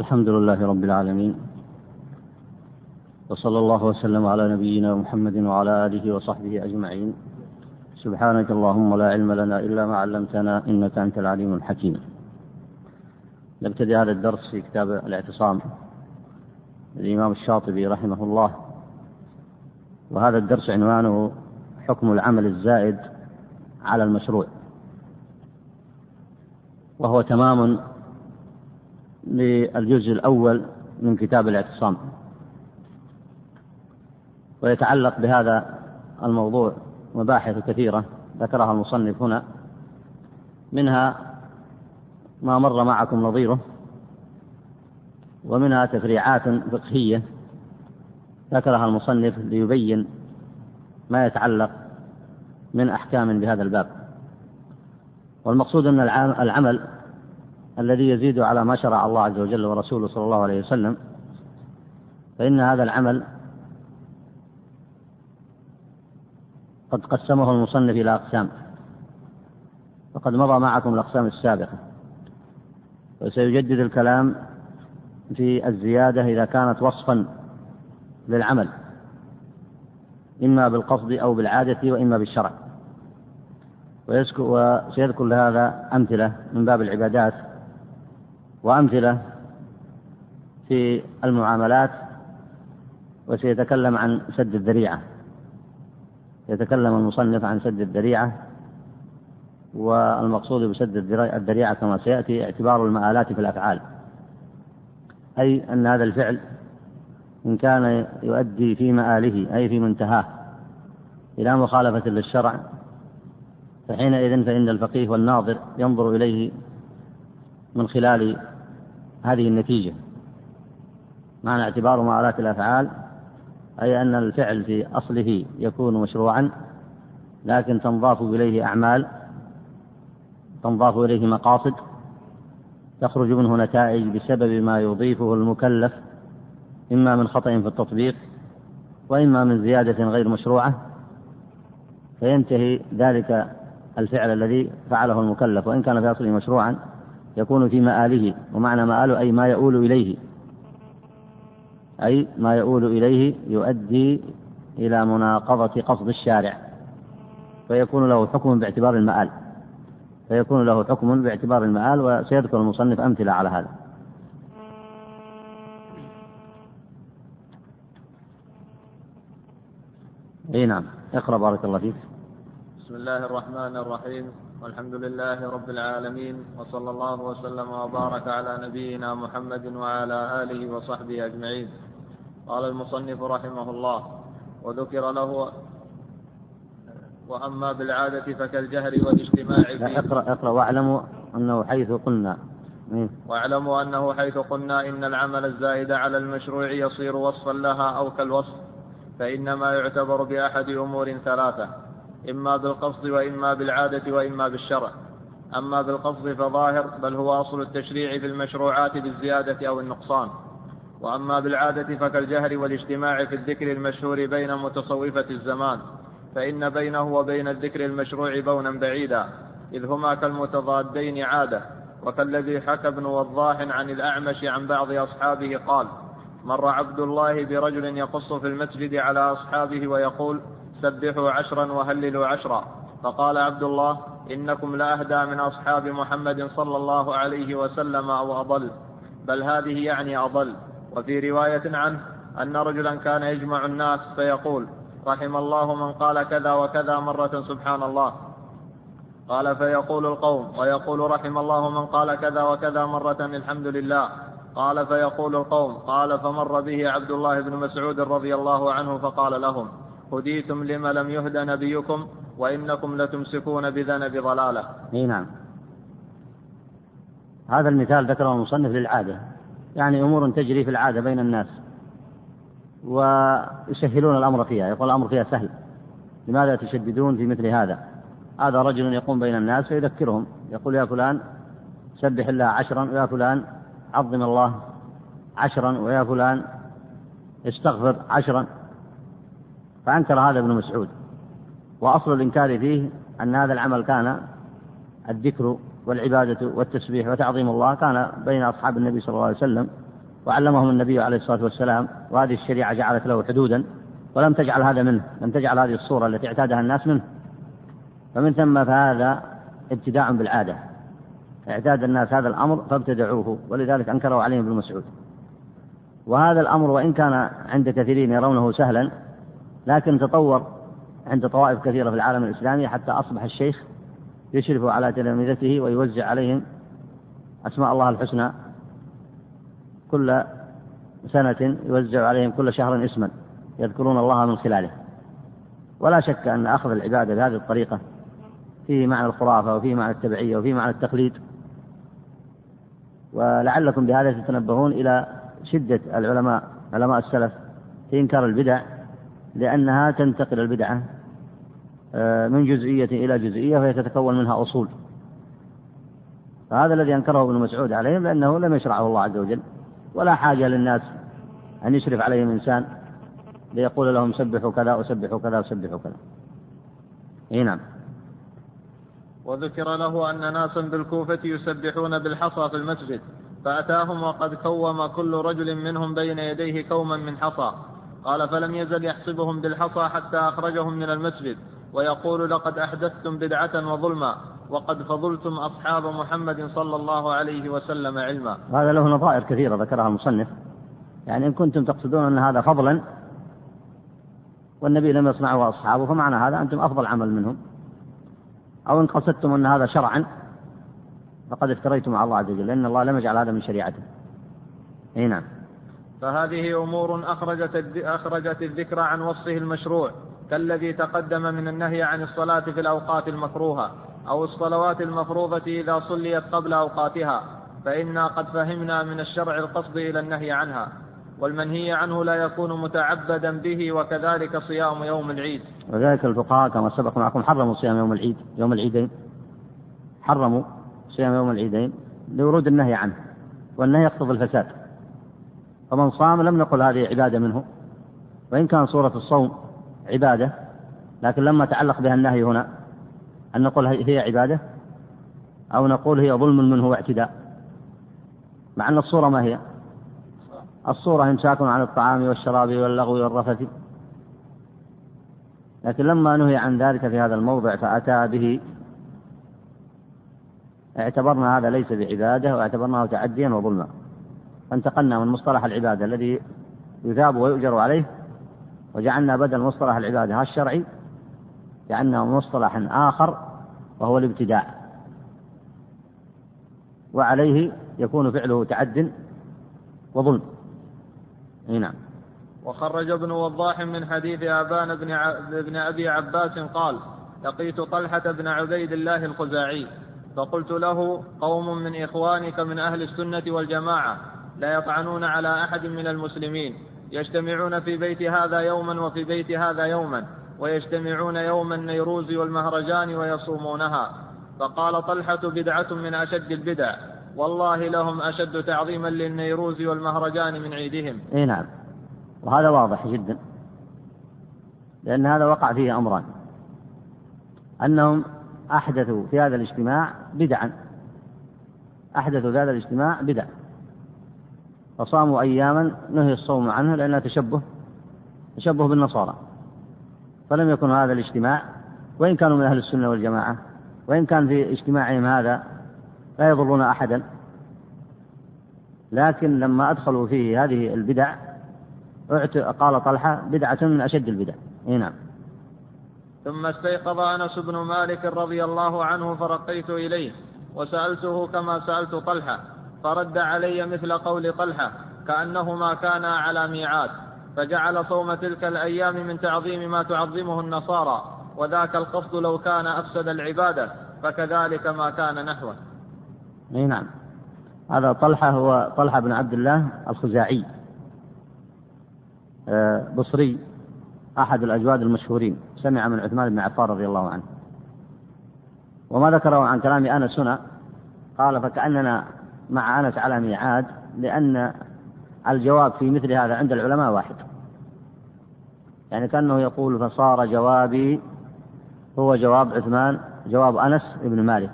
الحمد لله رب العالمين. وصلى الله وسلم على نبينا محمد وعلى آله وصحبه أجمعين. سبحانك اللهم لا علم لنا إلا ما علمتنا إنك أنت العليم الحكيم. نبتدي هذا الدرس في كتاب الاعتصام للإمام الشاطبي رحمه الله. وهذا الدرس عنوانه حكم العمل الزائد على المشروع. وهو تمام للجزء الأول من كتاب الاعتصام. ويتعلق بهذا الموضوع مباحث كثيرة ذكرها المصنف هنا منها ما مر معكم نظيره ومنها تفريعات فقهية ذكرها المصنف ليبين ما يتعلق من أحكام بهذا الباب. والمقصود أن العمل الذي يزيد على ما شرع الله عز وجل ورسوله صلى الله عليه وسلم فإن هذا العمل قد قسمه المصنف إلى أقسام. وقد مضى معكم الأقسام السابقة وسيجدد الكلام في الزيادة إذا كانت وصفا للعمل إما بالقصد أو بالعادة وإما بالشرع. وسيذكر لهذا أمثلة من باب العبادات وأمثلة في المعاملات وسيتكلم عن سد الذريعة. يتكلم المصنف عن سد الذريعة والمقصود بسد الذريعة كما سيأتي اعتبار المآلات في الأفعال. أي أن هذا الفعل إن كان يؤدي في مآله أي في منتهاه. إلى مخالفة للشرع فحينئذ فإن الفقيه والناظر ينظر إليه من خلال هذه النتيجة. معنى اعتبار مآلات الأفعال أي أن الفعل في أصله يكون مشروعا لكن تنضاف إليه أعمال تنضاف إليه مقاصد تخرج منه نتائج بسبب ما يضيفه المكلف إما من خطأ في التطبيق وإما من زيادة غير مشروعة. فينتهي ذلك الفعل الذي فعله المكلف وإن كان في أصله مشروعا يكون في مآله ومعنى مآله أي ما يؤول إليه. أي ما يؤول إليه يؤدي إلى مناقضة قصد الشارع. فيكون له حكم باعتبار المآل. فيكون له حكم باعتبار المآل وسيذكر المصنف أمثلة على هذا. إي نعم. اقرأ بارك الله فيك. بسم الله الرحمن الرحيم. والحمد لله رب العالمين. وصلى الله وسلم وبارك على نبينا محمد وعلى آله وصحبه أجمعين. قال المصنف رحمه الله وذكر له وأما بالعادة فكالجهر والاجتماع فيه. اقرأ اقرأ واعلموا أنه حيث قلنا. واعلموا أنه حيث قلنا إن العمل الزائد على المشروع يصير وصفا لها أو كالوصف فإنما يعتبر بأحد أمور ثلاثة. إما بالقصد وإما بالعادة وإما بالشرع. أما بالقصد فظاهر بل هو أصل التشريع في المشروعات بالزيادة أو النقصان. وأما بالعادة فكالجهر والاجتماع في الذكر المشهور بين متصوفة الزمان. فإن بينه وبين الذكر المشروع بونا بعيدا إذ هما كالمتضادين عادة. وكالذي حكى ابن وضاح عن الأعمش عن بعض أصحابه قال مر عبد الله برجل يقص في المسجد على أصحابه ويقول سبحوا عشرا وهللوا عشرا. فقال عبد الله إنكم لأهدى من أصحاب محمد صلى الله عليه وسلم أو أضل. بل هذه يعني أضل. وفي رواية عنه أن رجلا كان يجمع الناس فيقول رحم الله من قال كذا وكذا مرة سبحان الله. قال فيقول القوم ويقول رحم الله من قال كذا وكذا مرة الحمد لله. قال فيقول القوم قال فمر به عبد الله بن مسعود رضي الله عنه فقال لهم هديتم لما لم يهد نبيكم وإنكم لتمسكون بذنب ضلالة. إي نعم. هذا المثال ذكره المصنف للعادة. يعني أمور تجري في العادة بين الناس ويسهلون الأمر فيها. يقول الأمر فيها سهل. لماذا تشددون في مثل هذا؟ هذا رجل يقوم بين الناس فيذكرهم. يقول يا فلان سبح الله عشرا ويا فلان عظم الله عشرا ويا فلان استغفر عشرا. فأنكر هذا ابن مسعود. وأصل الإنكار فيه أن هذا العمل كان الذكر والعبادة والتسبيح وتعظيم الله كان بين أصحاب النبي صلى الله عليه وسلم وعلمهم النبي عليه الصلاة والسلام وهذه الشريعة جعلت له حدودا ولم تجعل هذا منه لم تجعل هذه الصورة التي اعتادها الناس منه. فمن ثم فهذا ابتداع بالعادة. اعتاد الناس هذا الأمر فابتدعوه ولذلك أنكره عليهم ابن مسعود. وهذا الأمر وإن كان عند كثيرين يرونه سهلا لكن تطور عند طوائف كثيرة في العالم الإسلامي حتى أصبح الشيخ يشرف على تلامذته ويوزع عليهم أسماء الله الحسنى كل سنة يوزع عليهم كل شهر اسما يذكرون الله من خلاله. ولا شك أن أخذ العبادة بهذه الطريقة فيه معنى الخرافة وفيه معنى التبعية وفيه معنى التقليد ولعلكم بهذا تتنبهون إلى شدة العلماء علماء السلف في إنكار البدع لأنها تنتقل البدعة آه، من جزئية إلى جزئية فهي تتكون منها أصول. فهذا الذي أنكره ابن مسعود عليهم لأنه لم يشرعه الله عز وجل ولا حاجة للناس أن يشرف عليهم إنسان ليقول لهم سبحوا كذا وسبحوا كذا وسبحوا كذا. إي نعم. وذكر له أن ناسا بالكوفة يسبحون بالحصى في المسجد فأتاهم وقد كوم كل رجل منهم بين يديه كوما من حصى. قال فلم يزل يحسبهم بالحصى حتى أخرجهم من المسجد ويقول لقد أحدثتم بدعة وظلما وقد فضلتم أصحاب محمد صلى الله عليه وسلم علما. هذا له نظائر كثيرة ذكرها المصنف. يعني إن كنتم تقصدون أن هذا فضلا والنبي لم يصنعه أصحابه فمعنى هذا أنتم أفضل عمل منهم. أو إن قصدتم أن هذا شرعا فقد افتريتم على الله عز وجل لأن الله لم يجعل هذا من شريعته. أي نعم. فهذه أمور أخرجت أخرجت الذكر عن وصفه المشروع كالذي تقدم من النهي عن الصلاة في الأوقات المكروهة أو الصلوات المفروضة إذا صليت قبل أوقاتها فإنا قد فهمنا من الشرع القصد إلى النهي عنها والمنهي عنه لا يكون متعبدا به وكذلك صيام يوم العيد. وذلك الفقهاء كما سبق معكم حرموا صيام يوم العيد يوم العيدين. حرموا صيام يوم العيدين لورود النهي عنه والنهي يقتضي الفساد. فمن صام لم نقل هذه عبادة منه وإن كان صورة الصوم عبادة لكن لما تعلق بها النهي هنا أن نقول هي عبادة؟ أو نقول هي ظلم منه واعتداء؟ مع أن الصورة ما هي. الصورة إمساك عن الطعام والشراب واللغو والرفث. لكن لما نهي عن ذلك في هذا الموضع فأتى به. اعتبرنا هذا ليس بعبادة واعتبرناه تعديا وظلما. فانتقلنا من مصطلح العبادة الذي يثاب ويؤجر عليه وجعلنا بدل مصطلح العبادة الشرعي جعلناه مصطلحا آخر وهو الابتداع وعليه يكون فعله تعد وظلم. أي نعم. وخرج ابن وضاح من حديث آبان بن, بن أبي عباس قال لقيت طلحة بن عبيد الله الخزاعي فقلت له قوم من إخوانك من أهل السنة والجماعة لا يطعنون على أحد من المسلمين. يجتمعون في بيت هذا يوما وفي بيت هذا يوما ويجتمعون يوم النيروز والمهرجان ويصومونها. فقال طلحة بدعة من أشد البدع. والله لهم أشد تعظيما للنيروز والمهرجان من عيدهم. إي نعم. وهذا واضح جدا. لأن هذا وقع فيه أمران. أنهم أحدثوا في هذا الاجتماع بدعا. أحدثوا في هذا الاجتماع بدع فصاموا أياما نهي الصوم عنه لأنها تشبه تشبه بالنصارى. فلم يكن هذا الاجتماع وإن كانوا من أهل السنة والجماعة وإن كان في اجتماعهم هذا لا يضرون أحدا. لكن لما أدخلوا فيه هذه البدع قال طلحة بدعة من أشد البدع. إي نعم. ثم استيقظ أنس بن مالك رضي الله عنه فرقيت إليه وسألته كما سألت طلحة. فرد علي مثل قول طلحة كأنهما كانا على ميعاد فجعل صوم تلك الأيام من تعظيم ما تعظمه النصارى وذاك القصد لو كان أفسد العبادة فكذلك ما كان نحوه. أي نعم. هذا طلحة هو طلحة بن عبد الله الخزاعي آه، بصري أحد الأجواد المشهورين. سمع من عثمان بن عفان رضي الله عنه. وما ذكره عن كلام أنس هنا قال فكأننا مع أنس على ميعاد لأن الجواب في مثل هذا عند العلماء واحد. يعني كأنه يقول فصار جوابي هو جواب عثمان جواب أنس بن مالك.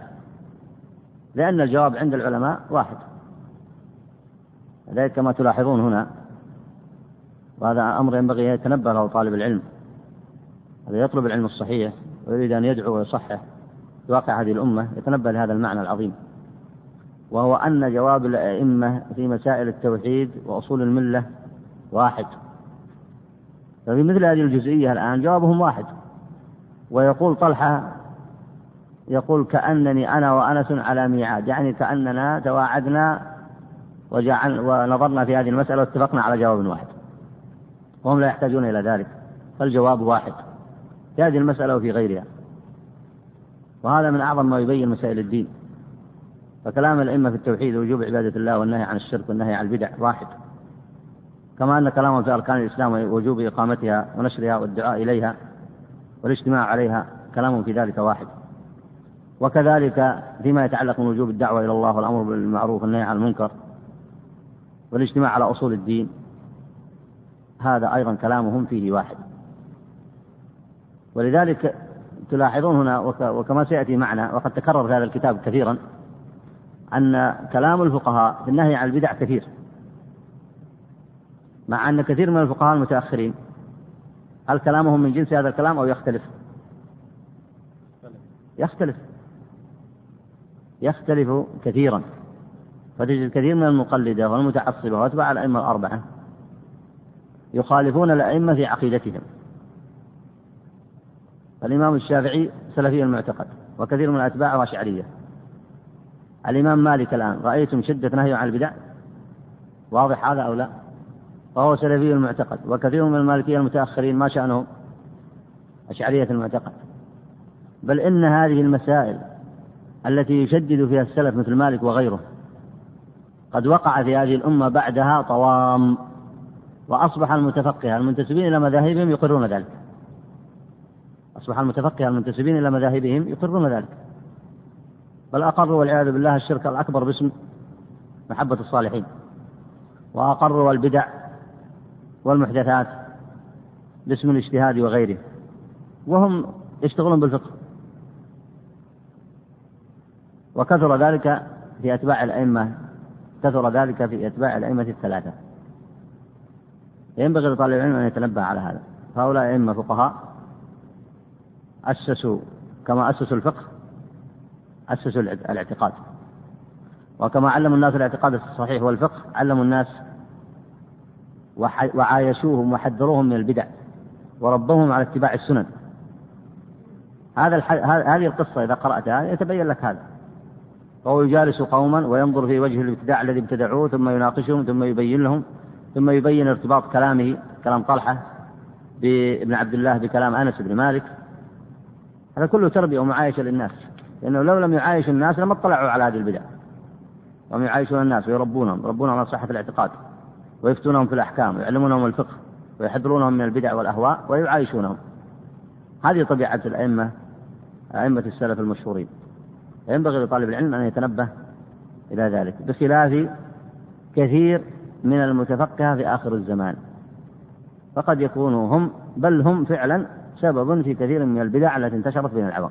لأن الجواب عند العلماء واحد. لذلك كما تلاحظون هنا. وهذا أمر ينبغي أن يتنبه له طالب العلم. الذي يطلب العلم الصحيح ويريد أن يدعو ويصحح واقع هذه الأمة يتنبه لهذا المعنى العظيم. وهو أن جواب الأئمة في مسائل التوحيد وأصول الملة واحد. ففي مثل هذه الجزئية الآن جوابهم واحد. ويقول طلحة يقول كأنني أنا وأنس على ميعاد يعني كأننا تواعدنا وجعل ونظرنا في هذه المسألة واتفقنا على جواب واحد. وهم لا يحتاجون إلى ذلك فالجواب واحد. في هذه المسألة وفي غيرها. وهذا من أعظم ما يبين مسائل الدين. فكلام الأئمة في التوحيد ووجوب عبادة الله والنهي عن الشرك والنهي عن البدع واحد. كما أن كلامهم في أركان الإسلام ووجوب إقامتها ونشرها والدعاء إليها والاجتماع عليها كلام في ذلك واحد. وكذلك فيما يتعلق من وجوب الدعوة إلى الله والأمر بالمعروف والنهي عن المنكر والاجتماع على أصول الدين هذا أيضا كلامهم فيه واحد. ولذلك تلاحظون هنا وكما سيأتي معنا وقد تكرر في هذا الكتاب كثيرا أن كلام الفقهاء في النهي عن البدع كثير مع أن كثير من الفقهاء المتأخرين هل كلامهم من جنس هذا الكلام أو يختلف؟ يختلف. يختلف كثيرا. فتجد كثير من المقلدة والمتعصبة وأتباع الأئمة الأربعة يخالفون الأئمة في عقيدتهم. الإمام الشافعي سلفي المعتقد وكثير من أتباعه أشعرية الإمام مالك الآن رأيتم شدة نهيه عن البدع؟ واضح هذا أو لا؟ وهو سلفي المعتقد وكثير من المالكية المتأخرين ما شأنهم أشعرية المعتقد. بل إن هذه المسائل التي يشدد فيها السلف مثل مالك وغيره قد وقع في هذه الأمة بعدها طوام وأصبح المتفقهة المنتسبين إلى مذاهبهم يقرون ذلك. أصبح المتفقهة المنتسبين إلى مذاهبهم يقرون ذلك. أقروا والعياذ بالله الشرك الأكبر باسم محبة الصالحين. وأقروا البدع والمحدثات باسم الاجتهاد وغيره. وهم يشتغلون بالفقه. وكثر ذلك في أتباع الأئمة كثر ذلك في أتباع الأئمة الثلاثة. ينبغي لطالب العلم أن يتنبه على هذا. فهؤلاء أئمة فقهاء أسسوا كما أسسوا الفقه أسسوا الاعتقاد. وكما علموا الناس الاعتقاد الصحيح والفقه علموا الناس وعايشوهم وحذروهم من البدع وربوهم على اتباع السنن. هذا الح... هذه القصة إذا قرأتها يتبين لك هذا. فهو يجالس قوما وينظر في وجه الابتداع الذي ابتدعوه ثم يناقشهم ثم يبين لهم ثم يبين ارتباط كلامه كلام طلحة بابن عبد الله بكلام أنس بن مالك. هذا كله تربية ومعايشة للناس. لأنه لو لم يعايش الناس لما اطلعوا على هذه البدع. وهم يعايشون الناس ويربونهم يربونهم على صحة الاعتقاد ويفتونهم في الأحكام ويعلمونهم الفقه ويحذرونهم من البدع والأهواء ويعايشونهم. هذه طبيعة الأئمة أئمة السلف المشهورين. ينبغي لطالب العلم أن يتنبه إلى ذلك بخلاف كثير من المتفقهة في آخر الزمان. فقد يكونوا هم بل هم فعلا سبب في كثير من البدع التي انتشرت بين العوام.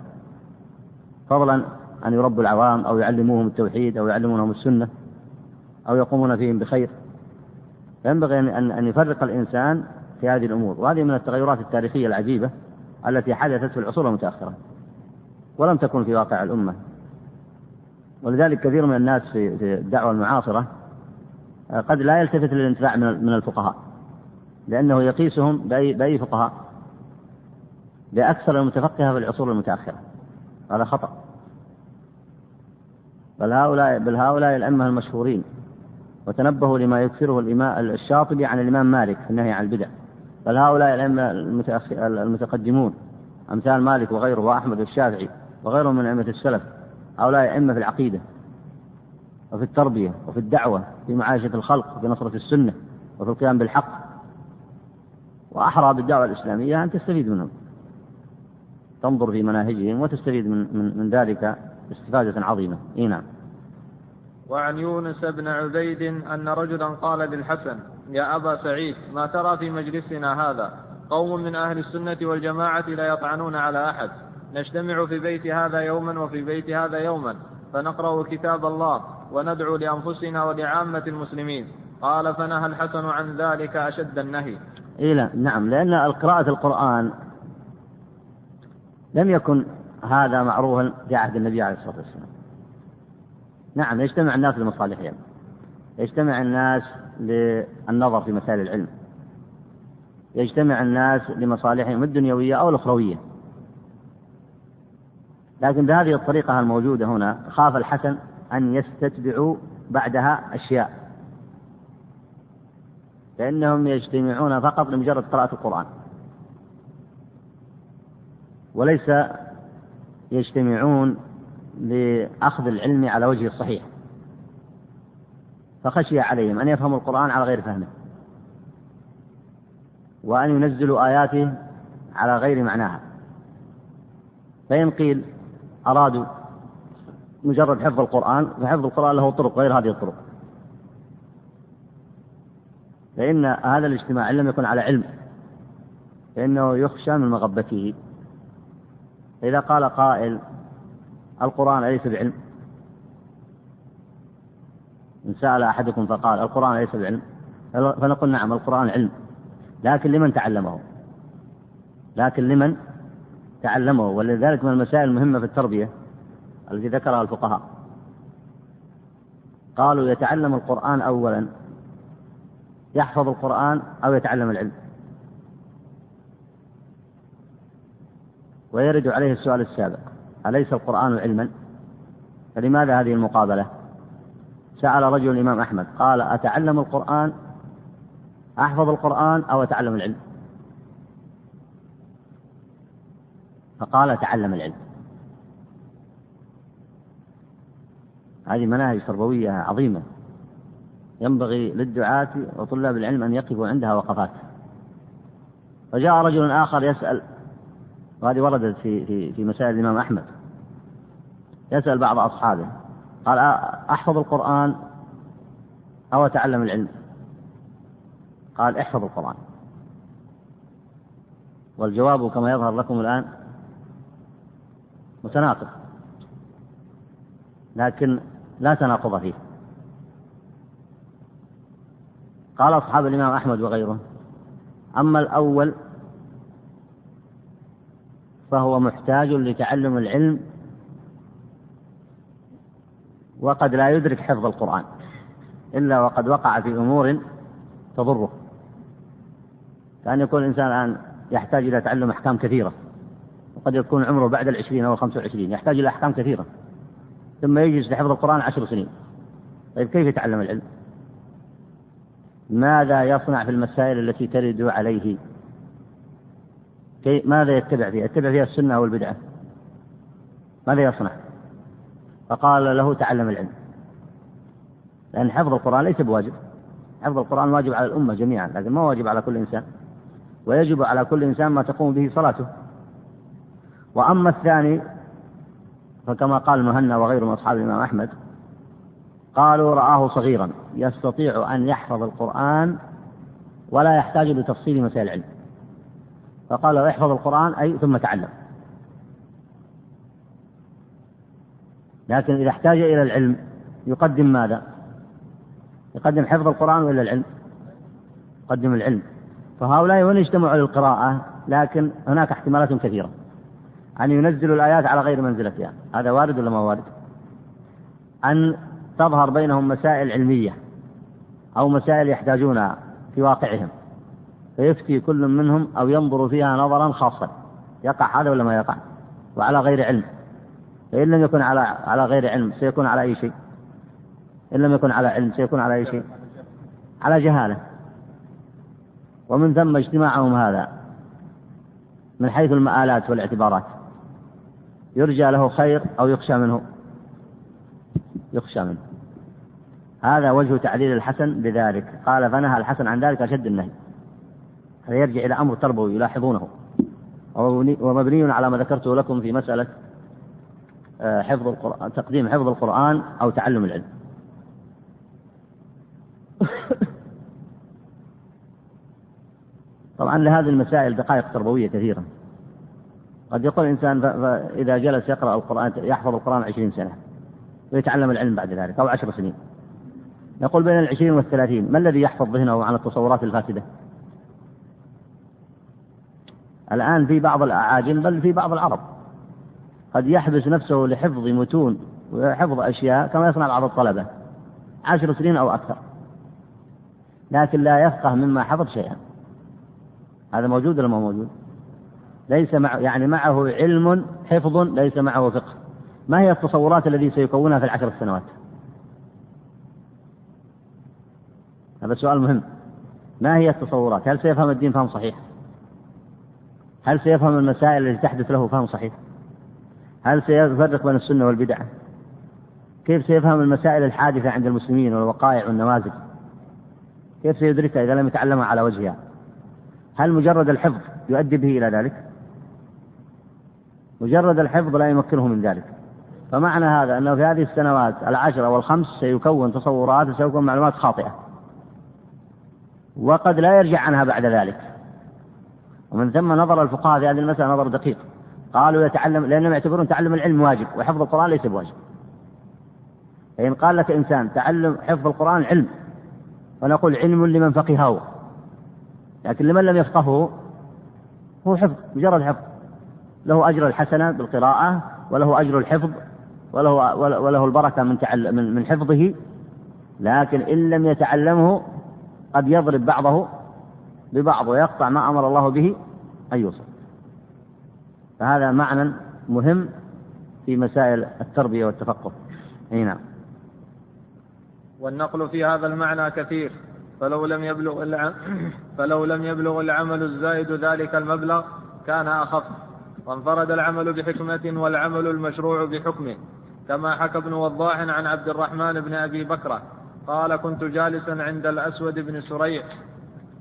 فضلا أن يربوا العوام أو يعلموهم التوحيد أو يعلمونهم السنة أو يقومون فيهم بخير. فينبغي أن أن يفرق الإنسان في هذه الأمور وهذه من التغيرات التاريخية العجيبة التي حدثت في العصور المتأخرة ولم تكن في واقع الأمة. ولذلك كثير من الناس في الدعوة المعاصرة قد لا يلتفت للانتفاع من الفقهاء لأنه يقيسهم بأي فقهاء؟ بأكثر المتفقهة في العصور المتأخرة. هذا خطأ. بل هؤلاء بل هؤلاء الأئمة المشهورين وتنبهوا لما يكثره الإمام الشاطبي عن الإمام مالك في النهي عن البدع. بل هؤلاء الأئمة المتقدمون أمثال مالك وغيره وأحمد والشافعي وغيرهم من أئمة السلف هؤلاء أئمة في العقيدة وفي التربية وفي الدعوة في معايشة الخلق وفي نصرة السنة وفي القيام بالحق. وأحرى بالدعوة الإسلامية أن تستفيد منهم. تنظر في مناهجهم وتستفيد من, من, من ذلك استفادة عظيمة. إيه نعم. وعن يونس بن عبيد أن رجلا قال للحسن يا أبا سعيد ما ترى في مجلسنا هذا؟ قوم من أهل السنة والجماعة لا يطعنون على أحد. نجتمع في بيت هذا يوما وفي بيت هذا يوما. فنقرأ كتاب الله وندعو لأنفسنا ولعامة المسلمين. قال فنهى الحسن عن ذلك أشد النهي. إيه لا نعم. لأن قراءة القرآن لم يكن هذا معروفا في عهد النبي عليه الصلاة والسلام. نعم يجتمع الناس لمصالحهم يجتمع الناس للنظر في مسائل العلم. يجتمع الناس لمصالحهم الدنيوية أو الأخروية. لكن بهذه الطريقة الموجودة هنا خاف الحسن أن يستتبعوا بعدها أشياء. فإنهم يجتمعون فقط لمجرد قراءة القرآن. وليس يجتمعون لأخذ العلم على وجهه الصحيح. فخشي عليهم أن يفهموا القرآن على غير فهمه. وأن ينزلوا آياته على غير معناها. فإن قيل أرادوا مجرد حفظ القرآن فحفظ القرآن له طرق غير هذه الطرق. فإن هذا الاجتماع إن لم يكن على علم فإنه يخشى من مغبته. إذا قال قائل القرآن أليس بعلم؟ إن سأل أحدكم فقال القرآن ليس بعلم؟ فنقول نعم القرآن علم. لكن لمن تعلمه؟ لكن لمن تعلمه؟ ولذلك من المسائل المهمة في التربية التي ذكرها الفقهاء. قالوا يتعلم القرآن أولا يحفظ القرآن أو يتعلم العلم. ويرد عليه السؤال السابق أليس القرآن علما؟ فلماذا هذه المقابلة؟ سأل رجل الإمام أحمد قال أتعلم القرآن؟ أحفظ القرآن أو أتعلم العلم؟ فقال أتعلم العلم. هذه مناهج تربوية عظيمة. ينبغي للدعاة وطلاب العلم أن يقفوا عندها وقفات فجاء رجل آخر يسأل وهذه وردت في في في مسائل الإمام أحمد. يسأل بعض أصحابه قال أحفظ القرآن أو أتعلم العلم؟ قال احفظ القرآن. والجواب كما يظهر لكم الآن متناقض. لكن لا تناقض فيه. قال أصحاب الإمام أحمد وغيره أما الأول فهو محتاج لتعلم العلم وقد لا يدرك حفظ القرآن إلا وقد وقع في أمور تضره. كأن يكون الإنسان الآن يحتاج إلى تعلم أحكام كثيرة وقد يكون عمره بعد العشرين أو الخمسة وعشرين يحتاج إلى أحكام كثيرة ثم يجلس لحفظ القرآن عشر سنين. طيب كيف يتعلم العلم؟ ماذا يصنع في المسائل التي ترد عليه ماذا يتبع فيها؟ يتبع فيها السنة أو البدعة؟ ماذا يصنع؟ فقال له تعلم العلم. لأن حفظ القرآن ليس بواجب. حفظ القرآن واجب على الأمة جميعا لكن ما واجب على كل إنسان. ويجب على كل إنسان ما تقوم به صلاته. وأما الثاني فكما قال المهنا وغيره من أصحاب الإمام أحمد قالوا رآه صغيرا يستطيع أن يحفظ القرآن ولا يحتاج لتفصيل مسائل العلم. فقال له احفظ القرآن أي ثم تعلم لكن إذا احتاج إلى العلم يقدم ماذا؟ يقدم حفظ القرآن ولا العلم؟ يقدم العلم فهؤلاء وين اجتمعوا للقراءة لكن هناك احتمالات كثيرة أن ينزلوا الآيات على غير منزلتها هذا وارد ولا ما وارد؟ أن تظهر بينهم مسائل علمية أو مسائل يحتاجونها في واقعهم فيفتي كل منهم أو ينظر فيها نظرا خاصا. يقع هذا ولا ما يقع؟ وعلى غير علم. فإن لم يكن على على غير علم سيكون على أي شيء؟ إن لم يكن على علم سيكون على أي شيء؟ على جهالة. ومن ثم اجتماعهم هذا من حيث المآلات والاعتبارات. يرجى له خير أو يخشى منه؟ يخشى منه. هذا وجه تعليل الحسن بذلك. قال فنهى الحسن عن ذلك أشد النهي. هذا يرجع إلى أمر تربوي يلاحظونه؟ ومبني على ما ذكرته لكم في مسألة آه، حفظ القرآن تقديم حفظ القرآن أو تعلم العلم. طبعا لهذه المسائل دقائق تربوية كثيرة. قد يقول الإنسان إذا جلس يقرأ القرآن يحفظ القرآن عشرين سنة ويتعلم العلم بعد ذلك أو عشر سنين. نقول بين العشرين والثلاثين ما الذي يحفظ ذهنه عن التصورات الفاسدة؟ الآن في بعض الأعاجم بل في بعض العرب. قد يحبس نفسه لحفظ متون وحفظ أشياء كما يصنع بعض الطلبة. عشر سنين أو أكثر. لكن لا يفقه مما حفظ شيئا. هذا موجود ولا ما موجود؟ ليس مع يعني معه علم حفظ ليس معه فقه. ما هي التصورات التي سيكونها في العشر سنوات؟ هذا سؤال مهم. ما هي التصورات؟ هل سيفهم الدين فهم صحيح؟ هل سيفهم المسائل التي تحدث له فهم صحيح؟ هل سيفرق بين السنة والبدعة؟ كيف سيفهم المسائل الحادثة عند المسلمين والوقائع والنوازل؟ كيف سيدركها إذا لم يتعلمها على وجهها؟ هل مجرد الحفظ يؤدي به إلى ذلك؟ مجرد الحفظ لا يمكنه من ذلك. فمعنى هذا أنه في هذه السنوات العشرة والخمس سيكون تصورات وسيكون معلومات خاطئة. وقد لا يرجع عنها بعد ذلك. ومن ثم نظر الفقهاء في هذه المسألة نظر دقيق. قالوا يتعلم لأنهم يعتبرون تعلم العلم واجب وحفظ القرآن ليس بواجب. فإن قال لك إنسان تعلم حفظ القرآن علم ونقول علم لمن فقهه. لكن لمن لم يفقهه هو حفظ مجرد حفظ. له أجر الحسنة بالقراءة وله أجر الحفظ وله وله البركة من من حفظه. لكن إن لم يتعلمه قد يضرب بعضه ببعض ويقطع ما أمر الله به أن يوصل. فهذا معنى مهم في مسائل التربية والتفقه. أي نعم. والنقل في هذا المعنى كثير. فلو لم يبلغ فلو لم يبلغ العمل الزائد ذلك المبلغ كان أخف. وانفرد العمل بحكمة والعمل المشروع بحكمه. كما حكى ابن وضاح عن عبد الرحمن بن أبي بكرة. قال كنت جالسا عند الأسود بن سريع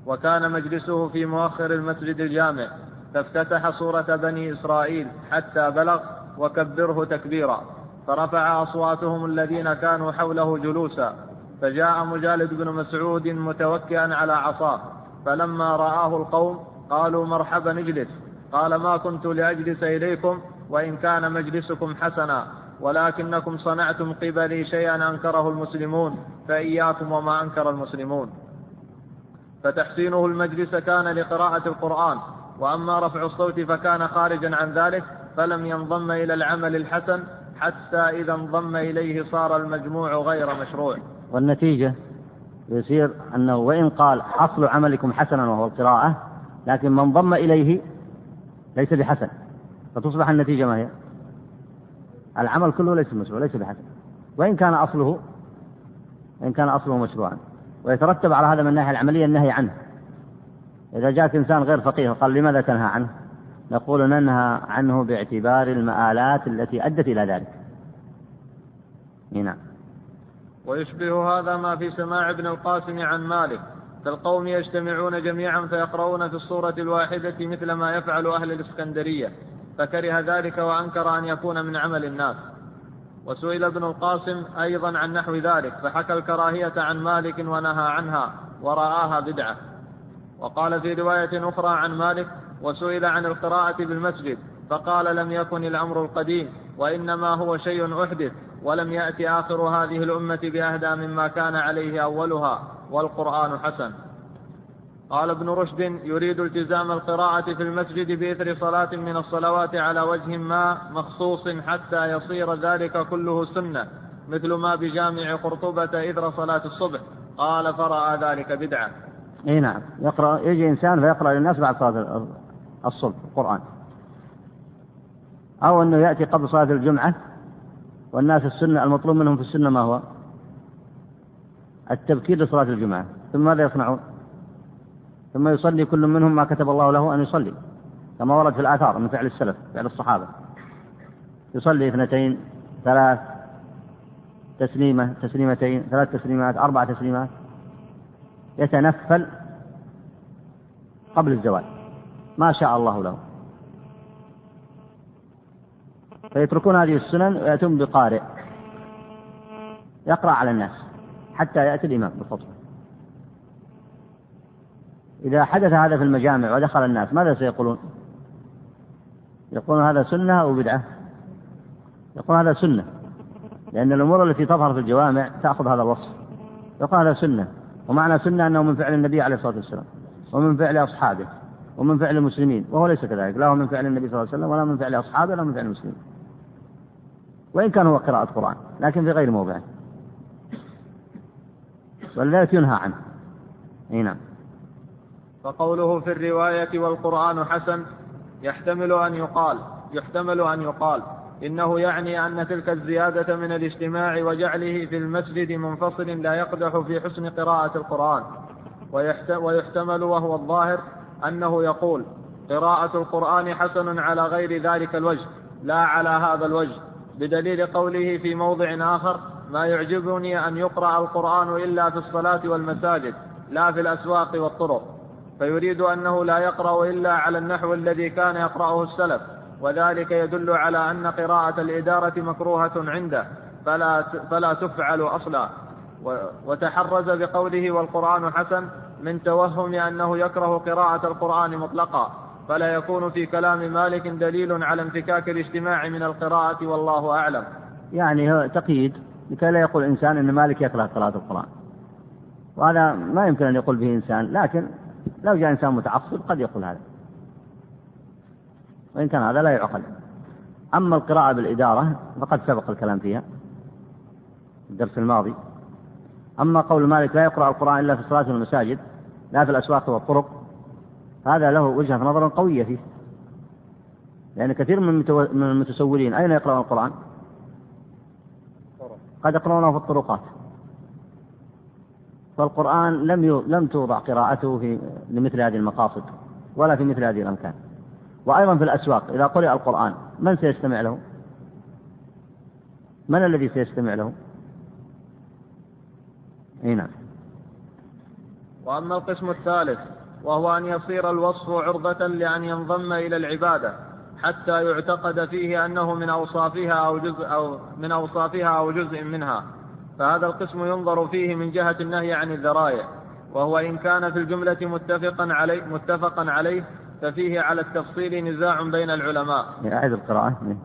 وكان مجلسه في مؤخر المسجد الجامع فافتتح سورة بني إسرائيل حتى بلغ وكبره تكبيرا فرفع أصواتهم الذين كانوا حوله جلوسا فجاء مجالد بن مسعود متوكئا على عصاه فلما رآه القوم قالوا مرحبا اجلس قال ما كنت لأجلس إليكم وإن كان مجلسكم حسنا ولكنكم صنعتم قبلي شيئا أنكره المسلمون فإياكم وما أنكر المسلمون. فتحسينه المجلس كان لقراءة القرآن وأما رفع الصوت فكان خارجا عن ذلك فلم ينضم إلى العمل الحسن حتى إذا انضم إليه صار المجموع غير مشروع. والنتيجة يصير أنه وإن قال أصل عملكم حسنا وهو القراءة لكن من انضم إليه ليس بحسن. فتصبح النتيجة ما هي؟ العمل كله ليس مشروع ليس بحسن. وإن كان أصله إن كان أصله مشروعا. ويترتب على هذا من الناحية العملية النهي عنه. إذا جاءك إنسان غير فقيه وقال لماذا تنهى عنه؟ نقول ننهى عنه باعتبار المآلات التي أدت إلى ذلك. نعم. ويشبه هذا ما في سماع ابن القاسم عن مالك. فالقوم يجتمعون جميعا فيقرؤون في الصورة الواحدة مثل ما يفعل أهل الإسكندرية. فكره ذلك وأنكر أن يكون من عمل الناس. وسئل ابن القاسم أيضا عن نحو ذلك فحكى الكراهية عن مالك ونهى عنها ورآها بدعة. وقال في رواية أخرى عن مالك وسئل عن القراءة بالمسجد فقال لم يكن الأمر القديم وإنما هو شيء أحدث ولم يأتي آخر هذه الأمة بأهدى مما كان عليه أولها والقرآن حسن. قال ابن رشد يريد التزام القراءة في المسجد بإثر صلاة من الصلوات على وجه ما مخصوص حتى يصير ذلك كله سنة مثل ما بجامع قرطبة إثر صلاة الصبح. قال فرأى ذلك بدعة. إي نعم. يقرأ يجي إنسان فيقرأ للناس بعد صلاة الصبح القرآن. أو أنه يأتي قبل صلاة الجمعة والناس السنة المطلوب منهم في السنة ما هو؟ التبكير لصلاة الجمعة. ثم ماذا يصنعون؟ ثم يصلي كل منهم ما كتب الله له أن يصلي كما ورد في الآثار من فعل السلف فعل الصحابة. يصلي اثنتين ثلاث تسليمة تسليمتين ثلاث تسليمات أربع تسليمات. يتنفل قبل الزوال. ما شاء الله له. فيتركون هذه السنن ويأتون بقارئ. يقرأ على الناس حتى يأتي الإمام بالخطبة. إذا حدث هذا في المجامع ودخل الناس ماذا سيقولون؟ يقولون هذا سنة أو بدعة؟ يقولون هذا سنة لأن الأمور التي تظهر في الجوامع تأخذ هذا الوصف. يقال هذا سنة ومعنى سنة أنه من فعل النبي عليه الصلاة والسلام ومن فعل أصحابه ومن فعل المسلمين وهو ليس كذلك لا هو من فعل النبي صلى الله عليه وسلم ولا من فعل أصحابه ولا من فعل المسلمين. وإن كان هو قراءة قرآن لكن في غير موضعه ولذلك ينهى عنه. أي نعم. فقوله في الرواية والقرآن حسن يحتمل أن يقال يحتمل أن يقال إنه يعني أن تلك الزيادة من الاجتماع وجعله في المسجد منفصل لا يقدح في حسن قراءة القرآن. ويحتمل وهو الظاهر أنه يقول قراءة القرآن حسن على غير ذلك الوجه لا على هذا الوجه بدليل قوله في موضع آخر ما يعجبني أن يقرأ القرآن إلا في الصلاة والمساجد لا في الأسواق والطرق. فيريد أنه لا يقرأ إلا على النحو الذي كان يقرأه السلف وذلك يدل على أن قراءة الإدارة مكروهة عنده فلا فلا تفعل أصلا. وتحرز بقوله والقرآن حسن من توهم أنه يكره قراءة القرآن مطلقا فلا يكون في كلام مالك دليل على انفكاك الاجتماع من القراءة والله أعلم. يعني تقييد لكي لا يقول إنسان أن مالك يكره قراءة القرآن. وهذا ما يمكن أن يقول به إنسان لكن لو جاء إنسان متعصب قد يقول هذا. وإن كان هذا لا يعقل. أما القراءة بالإدارة فقد سبق الكلام فيها الدرس الماضي. أما قول مالك لا يقرأ القرآن إلا في الصلاة والمساجد لا في الأسواق والطرق هذا له وجهة نظر قوية فيه. لأن كثير من المتسولين أين يقرأون القرآن؟ قد يقرأونه في الطرقات. فالقرآن لم لم توضع قراءته في لمثل هذه المقاصد ولا في مثل هذه الأمكان وأيضا في الأسواق إذا قرأ القرآن من سيستمع له؟ من الذي سيستمع له؟ إي نعم وأما القسم الثالث وهو أن يصير الوصف عرضة لأن ينضم إلى العبادة حتى يعتقد فيه أنه من أوصافها أو جزء أو من أوصافها أو جزء منها فهذا القسم ينظر فيه من جهة النهي عن الذرائع وهو إن كان في الجملة متفقا عليه متفقا عليه ففيه على التفصيل نزاع بين العلماء. أعد القراءة.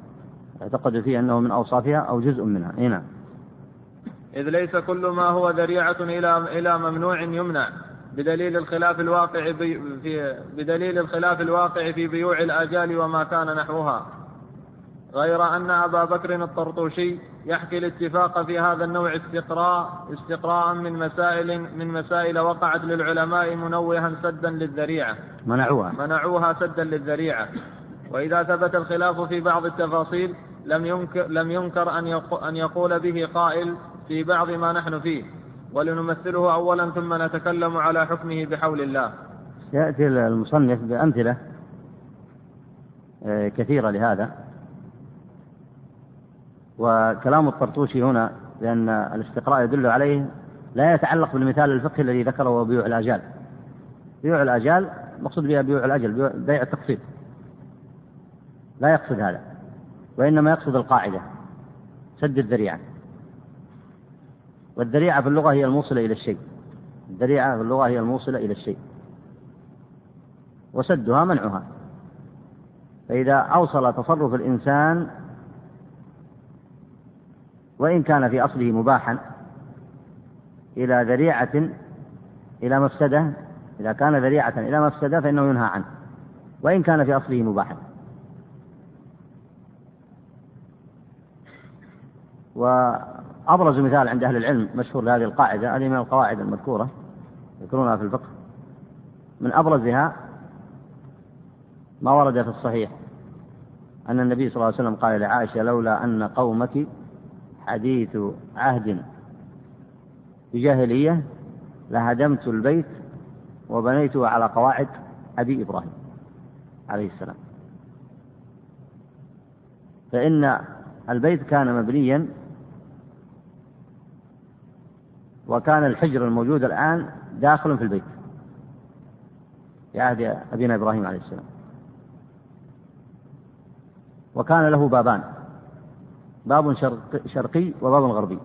اعتقد فيه أنه من أوصافها أو جزء منها. إيه نعم. إذ ليس كل ما هو ذريعة إلى إلى ممنوع يمنع بدليل الخلاف الواقع في بدليل الخلاف الواقع في بيوع الآجال وما كان نحوها غير أن أبا بكر الطرطوشي يحكي الاتفاق في هذا النوع استقراء استقراء من مسائل من مسائل وقعت للعلماء منوها سدا للذريعة. منعوها. منعوها سدا للذريعة. وإذا ثبت الخلاف في بعض التفاصيل لم ينكر لم ينكر أن يقول به قائل في بعض ما نحن فيه. ولنمثله أولا ثم نتكلم على حكمه بحول الله. يأتي المصنف بأمثلة آه، كثيرة لهذا. وكلام الطرطوشي هنا لأن الاستقراء يدل عليه لا يتعلق بالمثال الفقهي الذي ذكره بيوع الآجال. بيوع الآجال مقصود بها بيوع الأجل بيع التقسيط لا يقصد هذا وإنما يقصد القاعدة سد الذريعة. والذريعة في اللغة هي الموصلة إلى الشيء. الذريعة في اللغة هي الموصلة إلى الشيء. وسدها منعها. فإذا أوصل تصرف الإنسان وإن كان في أصله مباحا إلى ذريعة إلى مفسدة إذا كان ذريعة إلى مفسدة فإنه ينهى عنه. وإن كان في أصله مباحا. وأبرز مثال عند أهل العلم مشهور لهذه القاعدة هذه من القواعد المذكورة يذكرونها في الفقه. من أبرزها ما ورد في الصحيح أن النبي صلى الله عليه وسلم قال لعائشة لولا أن قومك حديث عهد بجاهلية لهدمت البيت وبنيته على قواعد أبي إبراهيم عليه السلام. فإن البيت كان مبنيا وكان الحجر الموجود الآن داخل في البيت في عهد أبينا إبراهيم عليه السلام. وكان له بابان. باب شرق شرقي وباب غربي.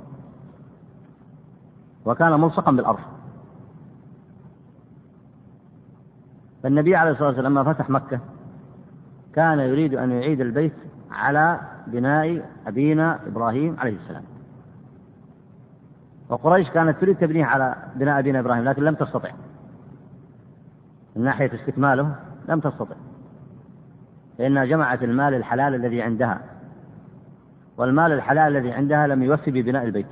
وكان ملصقا بالأرض فالنبي عليه الصلاة والسلام لما فتح مكة كان يريد أن يعيد البيت على بناء أبينا إبراهيم عليه السلام. وقريش كانت تريد تبنيه على بناء أبينا إبراهيم لكن لم تستطع. من ناحية استكماله لم تستطع. لأنها جمعت المال الحلال الذي عندها. والمال الحلال الذي عندها لم يوفي ببناء البيت.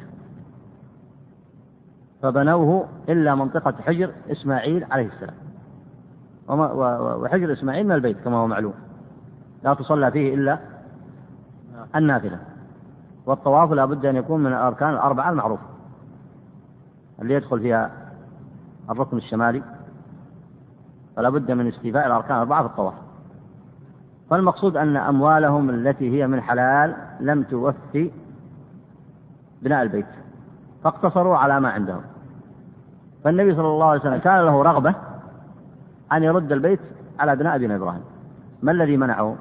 فبنوه إلا منطقة حجر إسماعيل عليه السلام. وحجر إسماعيل من البيت كما هو معلوم. لا تصلى فيه إلا النافلة. والطواف لا بد أن يكون من الأركان الأربعة المعروفة اللي يدخل فيها الركن الشمالي. فلا بد من استيفاء الأركان الأربعة في الطواف. فالمقصود أن أموالهم التي هي من حلال لم توفي بناء البيت فاقتصروا على ما عندهم فالنبي صلى الله عليه وسلم كان له رغبة أن يرد البيت على بناء أبينا إبراهيم ما الذي منعه؟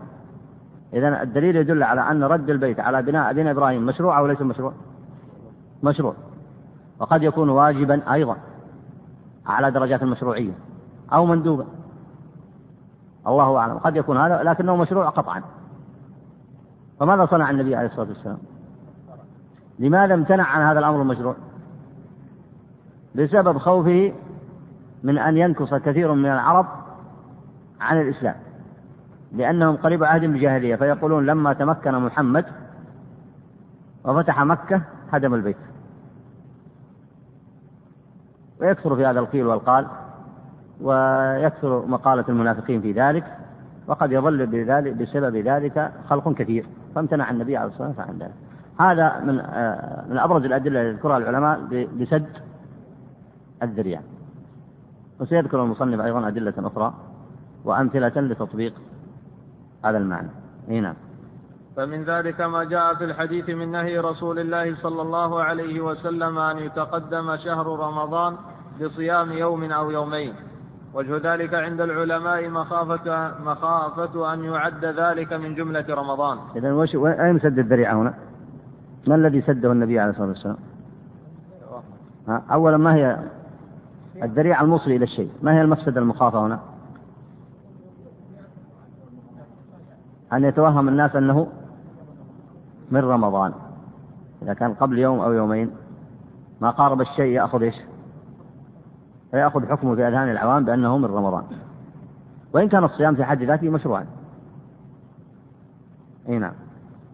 إذا الدليل يدل على أن رد البيت على بناء أبينا إبراهيم مشروع أو ليس مشروع؟ مشروع وقد يكون واجبا أيضا أعلى درجات المشروعية أو مندوبا الله أعلم. قد يكون هذا لكنه مشروع قطعا. فماذا صنع النبي عليه الصلاة والسلام؟ لماذا امتنع عن هذا الأمر المشروع؟ بسبب خوفه من أن ينكص كثير من العرب عن الإسلام لأنهم قريب عهد بالجاهلية فيقولون لما تمكن محمد وفتح مكة هدم البيت. ويكثر في هذا القيل والقال ويكثر مقالة المنافقين في ذلك وقد يظل بذلك بسبب ذلك خلق كثير فامتنع النبي عليه الصلاة والسلام عن ذلك. هذا من آه، من أبرز الأدلة التي يذكرها العلماء لسد الذريعة وسيذكر المصنف أيضا أدلة أخرى وأمثلة لتطبيق هذا المعنى. أي نعم. فمن ذلك ما جاء في الحديث من نهي رسول الله صلى الله عليه وسلم أن يتقدم شهر رمضان بصيام يوم أو يومين. وجه ذلك عند العلماء مخافة مخافة أن يعد ذلك من جملة رمضان. إذا وش أين سد الذريعة هنا؟ ما الذي سده النبي عليه الصلاة والسلام؟ أولا ما هي الذريعة الموصلة إلى الشيء ما هي المفسدة المخافة هنا أن يتوهم الناس أنه من رمضان إذا كان قبل يوم أو يومين ما قارب الشيء يأخذ إيش فيأخذ حكمه في أذهان العوام بأنه من رمضان. وإن كان الصيام في حد ذاته مشروعا. أي نعم.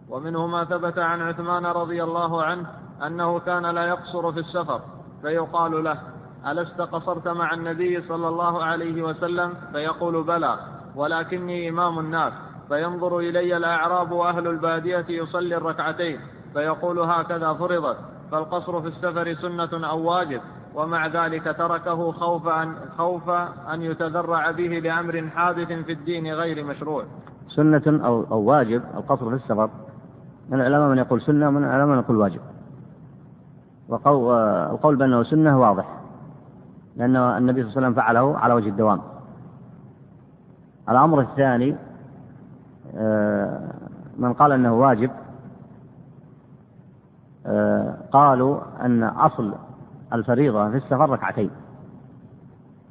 ومنه ما ثبت عن عثمان رضي الله عنه أنه كان لا يقصر في السفر فيقال له ألست قصرت مع النبي صلى الله عليه وسلم؟ فيقول بلى ولكني إمام الناس فينظر إلي الأعراب وأهل البادية يصلي الركعتين فيقول هكذا فرضت فالقصر في السفر سنة أو واجب. ومع ذلك تركه خوف أن, خوف أن يتذرع به لأمر حادث في الدين غير مشروع. سنة أو, أو واجب القصر في السفر. من العلماء من يقول سنة ومن العلماء من يقول واجب. والقول بأنه سنة واضح. لأن النبي صلى الله عليه وسلم فعله على وجه الدوام. الأمر الثاني آه، من قال أنه واجب آه، قالوا أن أصل الفريضة في السفر ركعتين.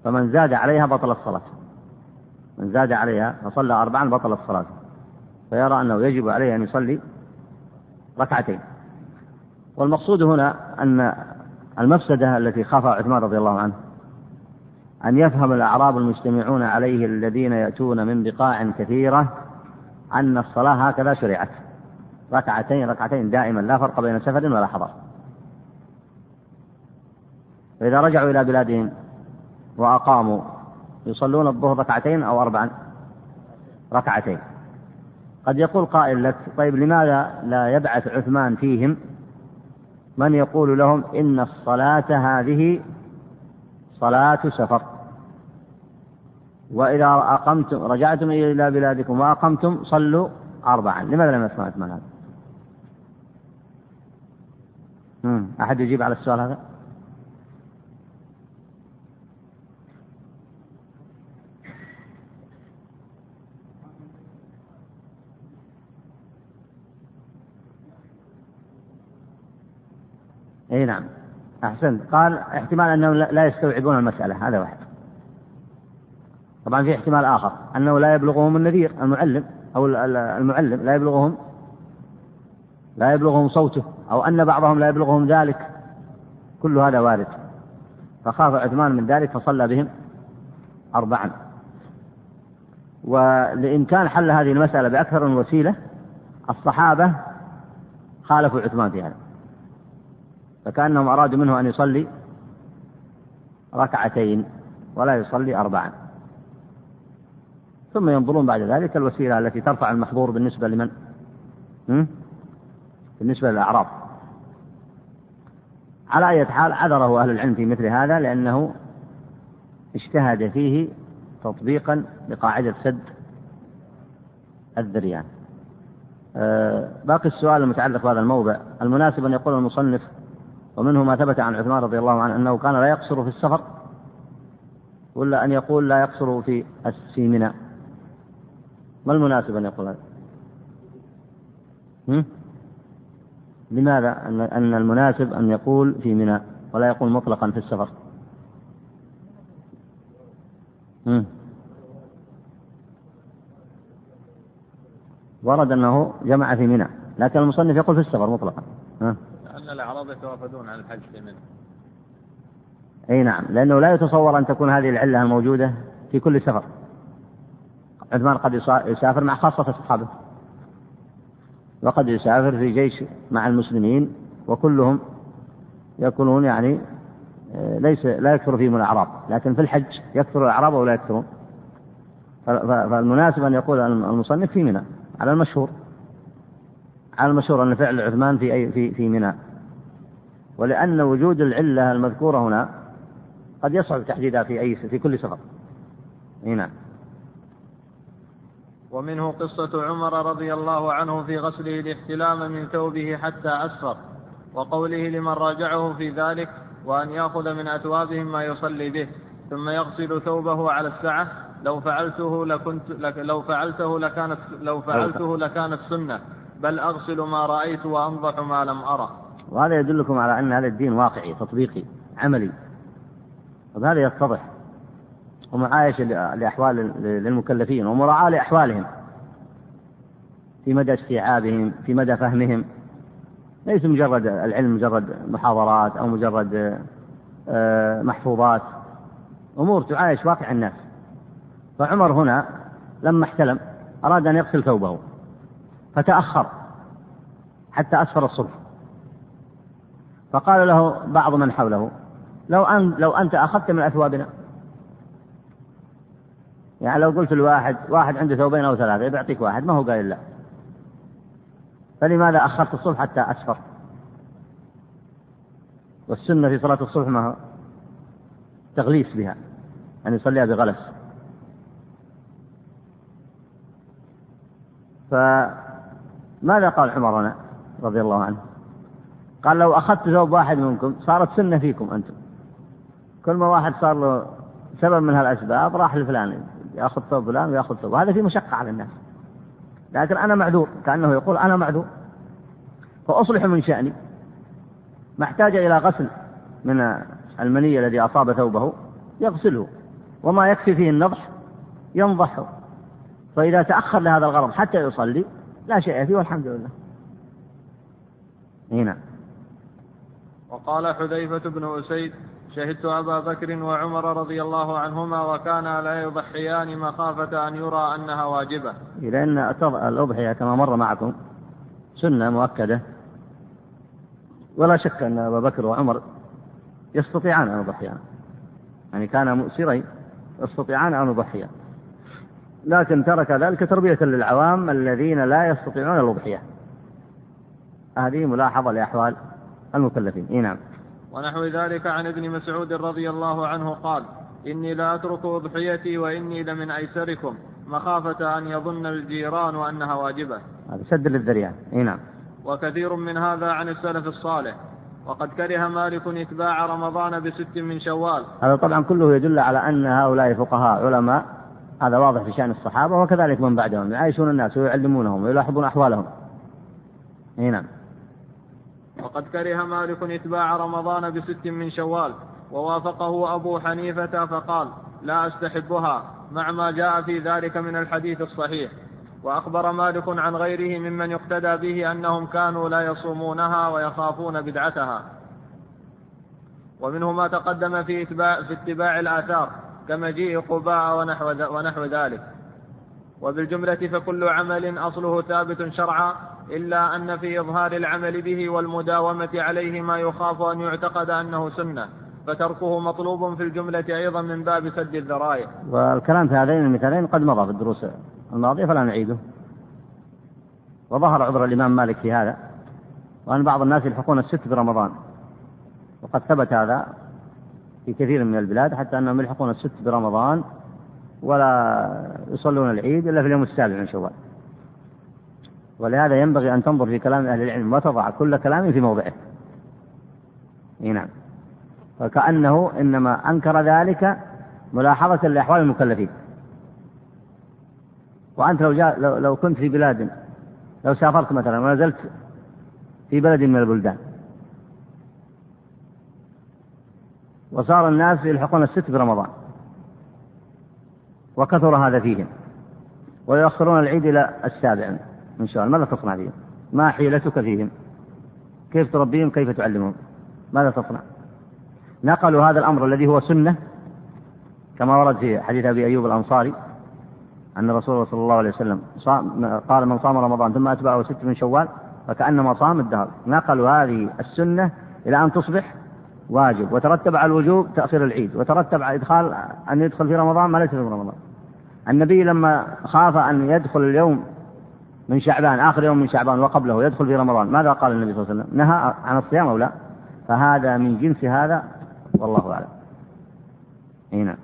فمن زاد عليها بطل الصلاة. من زاد عليها فصلى أربعا بطل الصلاة. فيرى أنه يجب عليه أن يصلي ركعتين. والمقصود هنا أن المفسدة التي خافها عثمان رضي الله عنه أن يفهم الأعراب المجتمعون عليه الذين يأتون من بقاع كثيرة أن الصلاة هكذا شرعت. ركعتين ركعتين دائما لا فرق بين سفر ولا حضر. فإذا رجعوا إلى بلادهم وأقاموا يصلون الظهر ركعتين أو أربعا ركعتين قد يقول قائل لك طيب لماذا لا يبعث عثمان فيهم من يقول لهم إن الصلاة هذه صلاة سفر وإذا أقمتم رجعتم إلى بلادكم وأقمتم صلوا أربعا لماذا لم يسمع عثمان هذا؟ أحد يجيب على السؤال هذا؟ إي نعم. أحسنت. قال احتمال أنهم لا يستوعبون المسألة. هذا واحد. طبعا في احتمال آخر. أنه لا يبلغهم النذير المعلم أو المعلم لا يبلغهم لا يبلغهم صوته أو أن بعضهم لا يبلغهم ذلك. كل هذا وارد. فخاف عثمان من ذلك فصلى بهم أربعا. ولإمكان حل هذه المسألة بأكثر من وسيلة الصحابة خالفوا عثمان في هذا. فكأنهم أرادوا منه أن يصلي ركعتين ولا يصلي أربعا ثم ينظرون بعد ذلك الوسيلة التي ترفع المحظور بالنسبة لمن؟ بالنسبة للأعراض على أي حال عذره أهل العلم في مثل هذا لأنه اجتهد فيه تطبيقا لقاعدة سد الذريان. أه باقي السؤال المتعلق بهذا الموضع. المناسب أن يقول المصنف ومنه ما ثبت عن عثمان رضي الله عنه أنه كان لا يقصر في السفر ولا أن يقول لا يقصر في في منى ما المناسب أن يقول هذا؟ لماذا أن أن المناسب أن يقول في منى ولا يقول مطلقا في السفر؟ هم. ورد أنه جمع في منى لكن المصنف يقول في السفر مطلقا ها؟ لأن الأعراب يتوافدون على الحج في منى أي نعم لأنه لا يتصور أن تكون هذه العلة الموجودة في كل سفر. عثمان قد يسافر مع خاصة أصحابه. وقد يسافر في جيش مع المسلمين وكلهم يكونون يعني آه، ليس لا يكثر فيهم الأعراب لكن في الحج يكثر الأعراب أو لا يكثرون فالمناسب أن يقول المصنف في منى على المشهور. على المشهور أن فعل عثمان في أي في في منى. ولأن وجود العلة المذكورة هنا قد يصعب تحديدها في أي في كل سفر. إي نعم. ومنه قصة عمر رضي الله عنه في غسله الاحتلام من ثوبه حتى أسفر وقوله لمن راجعه في ذلك وأن يأخذ من أثوابهم ما يصلي به ثم يغسل ثوبه على السعة لو فعلته لكنت لك لو فعلته لكانت لو فعلته لكانت سنة بل أغسل ما رأيت وأنضح ما لم أرى وهذا يدلكم على أن هذا الدين واقعي تطبيقي عملي. وبهذا يتضح. ومعايشة لأحوال للمكلفين ومراعاة لأحوالهم. في مدى استيعابهم في مدى فهمهم. ليس مجرد العلم مجرد محاضرات أو مجرد آه، محفوظات. أمور تعايش واقع الناس. فعمر هنا لما احتلم أراد أن يغسل ثوبه. فتأخر حتى أسفر الصبح فقال له بعض من حوله لو أن لو أنت أخذت من أثوابنا. يعني لو قلت لواحد واحد عنده ثوبين أو ثلاثة بيعطيك واحد ما هو قايل لا. فلماذا أخرت الصبح حتى أسفر؟ والسنة في صلاة الصبح ما هو؟ تغليس بها أن يصليها بغلس. فماذا قال عمر رضي الله عنه؟ قال لو أخذت ثوب واحد منكم صارت سنة فيكم أنتم. كل ما واحد صار له سبب من هالأسباب راح لفلان يأخذ ثوب فلان وياخذ ثوب. هذا في مشقة على الناس. لكن أنا معذور كأنه يقول أنا معذور. فأصلح من شأني. ما احتاج إلى غسل من المني الذي أصاب ثوبه يغسله. وما يكفي فيه النضح ينضحه فإذا تأخر لهذا الغرض حتى يصلي لا شيء فيه والحمد لله. هنا. وقال حذيفة بن أسيد شهدت أبا بكر وعمر رضي الله عنهما وكانا لا يضحيان مخافة أن يرى أنها واجبة. لأن الأضحية كما مر معكم. سنة مؤكدة. ولا شك أن أبا بكر وعمر يستطيعان أن يضحيان. يعني كانا مؤسرين يستطيعان أن يضحيان. لكن ترك ذلك تربية للعوام الذين لا يستطيعون الأضحية. هذه ملاحظة لأحوال المكلفين. إيه نعم. ونحو ذلك عن ابن مسعود رضي الله عنه قال إني لا أترك أضحيتي وإني لمن أيسركم مخافة أن يظن الجيران أنها واجبة. هذا سد للذريعة. أي نعم. وكثير من هذا عن السلف الصالح. وقد كره مالك إتباع رمضان بست من شوال. هذا طبعا كله يدل على أن هؤلاء فقهاء علماء. هذا واضح في شأن الصحابة وكذلك من بعدهم. يعيشون الناس ويعلمونهم ويلاحظون أحوالهم. أي نعم. وقد كره مالك إتباع رمضان بست من شوال ووافقه أبو حنيفة فقال لا أستحبها مع ما جاء في ذلك من الحديث الصحيح. وأخبر مالك عن غيره ممن يقتدى به أنهم كانوا لا يصومونها ويخافون بدعتها. ومنه ما تقدم في إتباع, في اتباع الآثار كمجيء قباء ونحو, ونحو ذلك. وبالجملة فكل عمل أصله ثابت شرعا إلا أن في إظهار العمل به والمداومة عليه ما يخاف أن يعتقد أنه سنة فتركه مطلوب في الجملة أيضا من باب سد الذرائع. والكلام في هذين المثالين قد مضى في الدروس الماضية فلا نعيده. وظهر عذر الإمام مالك في هذا وأن بعض الناس يلحقون الست برمضان وقد ثبت هذا في كثير من البلاد حتى أنهم يلحقون الست برمضان ولا يصلون العيد إلا في اليوم السابع من شوال. ولهذا ينبغي أن تنظر في كلام أهل العلم وتضع كل كلام في موضعه. إي نعم. وكأنه إنما أنكر ذلك ملاحظة لأحوال المكلفين. وأنت لو, جاء لو, لو كنت في بلاد لو سافرت مثلا ونزلت في بلد من البلدان. وصار الناس يلحقون الست في رمضان وكثر هذا فيهم ويؤخرون العيد إلى السابع من شوال ماذا تصنع فيهم؟ ما حيلتك فيهم؟ كيف تربيهم؟ كيف تعلمهم؟ ماذا تصنع؟ نقلوا هذا الأمر الذي هو سنة كما ورد في حديث أبي أيوب الأنصاري أن رسول الله صلى الله عليه وسلم صام قال من صام رمضان ثم أتبعه ست من شوال فكأنما صام الدهر نقلوا هذه السنة إلى أن تصبح واجب وترتب على الوجوب تأخير العيد وترتب على إدخال أن يدخل في رمضان ما ليس في رمضان النبي لما خاف أن يدخل اليوم من شعبان آخر يوم من شعبان وقبله يدخل في رمضان ماذا قال النبي صلى الله عليه وسلم؟ نهى عن الصيام أو لا؟ فهذا من جنس هذا والله أعلم. إي نعم.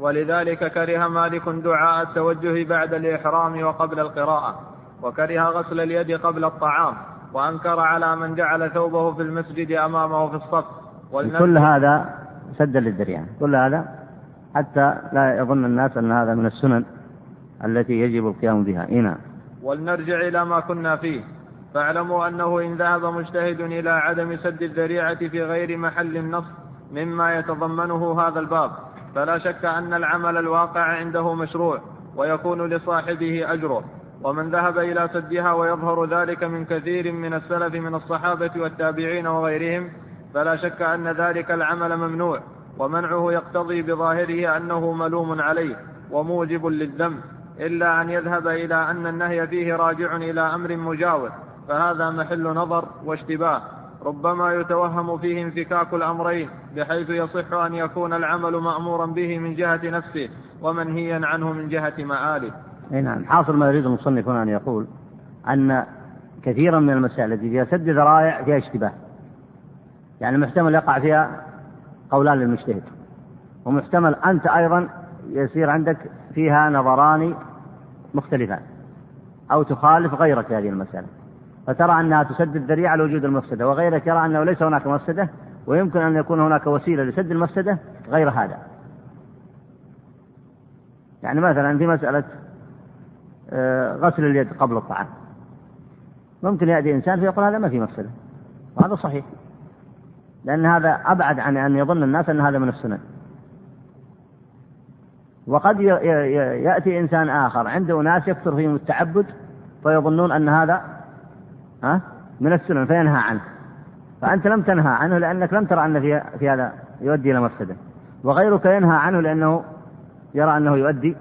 ولذلك كره مالك دعاء التوجه بعد الإحرام وقبل القراءة وكره غسل اليد قبل الطعام وأنكر على من جعل ثوبه في المسجد أمامه في الصف. كل هذا سدا للذريعة كل هذا حتى لا يظن الناس أن هذا من السنن التي يجب القيام بها. إيه نعم. ولنرجع إلى ما كنا فيه. فاعلموا أنه إن ذهب مجتهد إلى عدم سد الذريعة في غير محل النص مما يتضمنه هذا الباب. فلا شك أن العمل الواقع عنده مشروع ويكون لصاحبه أجره. ومن ذهب إلى سدها ويظهر ذلك من كثير من السلف من الصحابة والتابعين وغيرهم فلا شك أن ذلك العمل ممنوع. ومنعه يقتضي بظاهره أنه ملوم عليه وموجب للذنب إلا أن يذهب إلى أن النهي فيه راجع إلى أمر مجاور فهذا محل نظر واشتباه. ربما يتوهم فيه انفكاك الأمرين بحيث يصح أن يكون العمل مأمورا به من جهة نفسه ومنهيا عنه من جهة معاله أي نعم. حاصل ما يريد المصنف هنا أن يقول أن كثيرا من المسائل التي فيها سد ذرائع فيها اشتباه. يعني محتمل يقع فيها قولان للمجتهد. ومحتمل أنت أيضا يصير عندك فيها نظران مختلفان أو تخالف غيرك في هذه المسألة. فترى أنها تسد الذريعة لوجود المفسدة وغيرك يرى أنه ليس هناك مفسدة ويمكن أن يكون هناك وسيلة لسد المفسدة غير هذا. يعني مثلا في مسألة آه، غسل اليد قبل الطعام. ممكن يأتي إنسان فيقول هذا ما في مفسدة وهذا صحيح. لأن هذا أبعد عن أن يظن الناس أن هذا من السنن. وقد يأتي إنسان آخر عنده ناس يكثر فيهم التعبد فيظنون أن هذا ها من السنن فينهى عنه. فأنت لم تنهى عنه لأنك لم ترى أن في, هذا يؤدي إلى مفسدة. وغيرك ينهى عنه لأنه يرى أنه يؤدي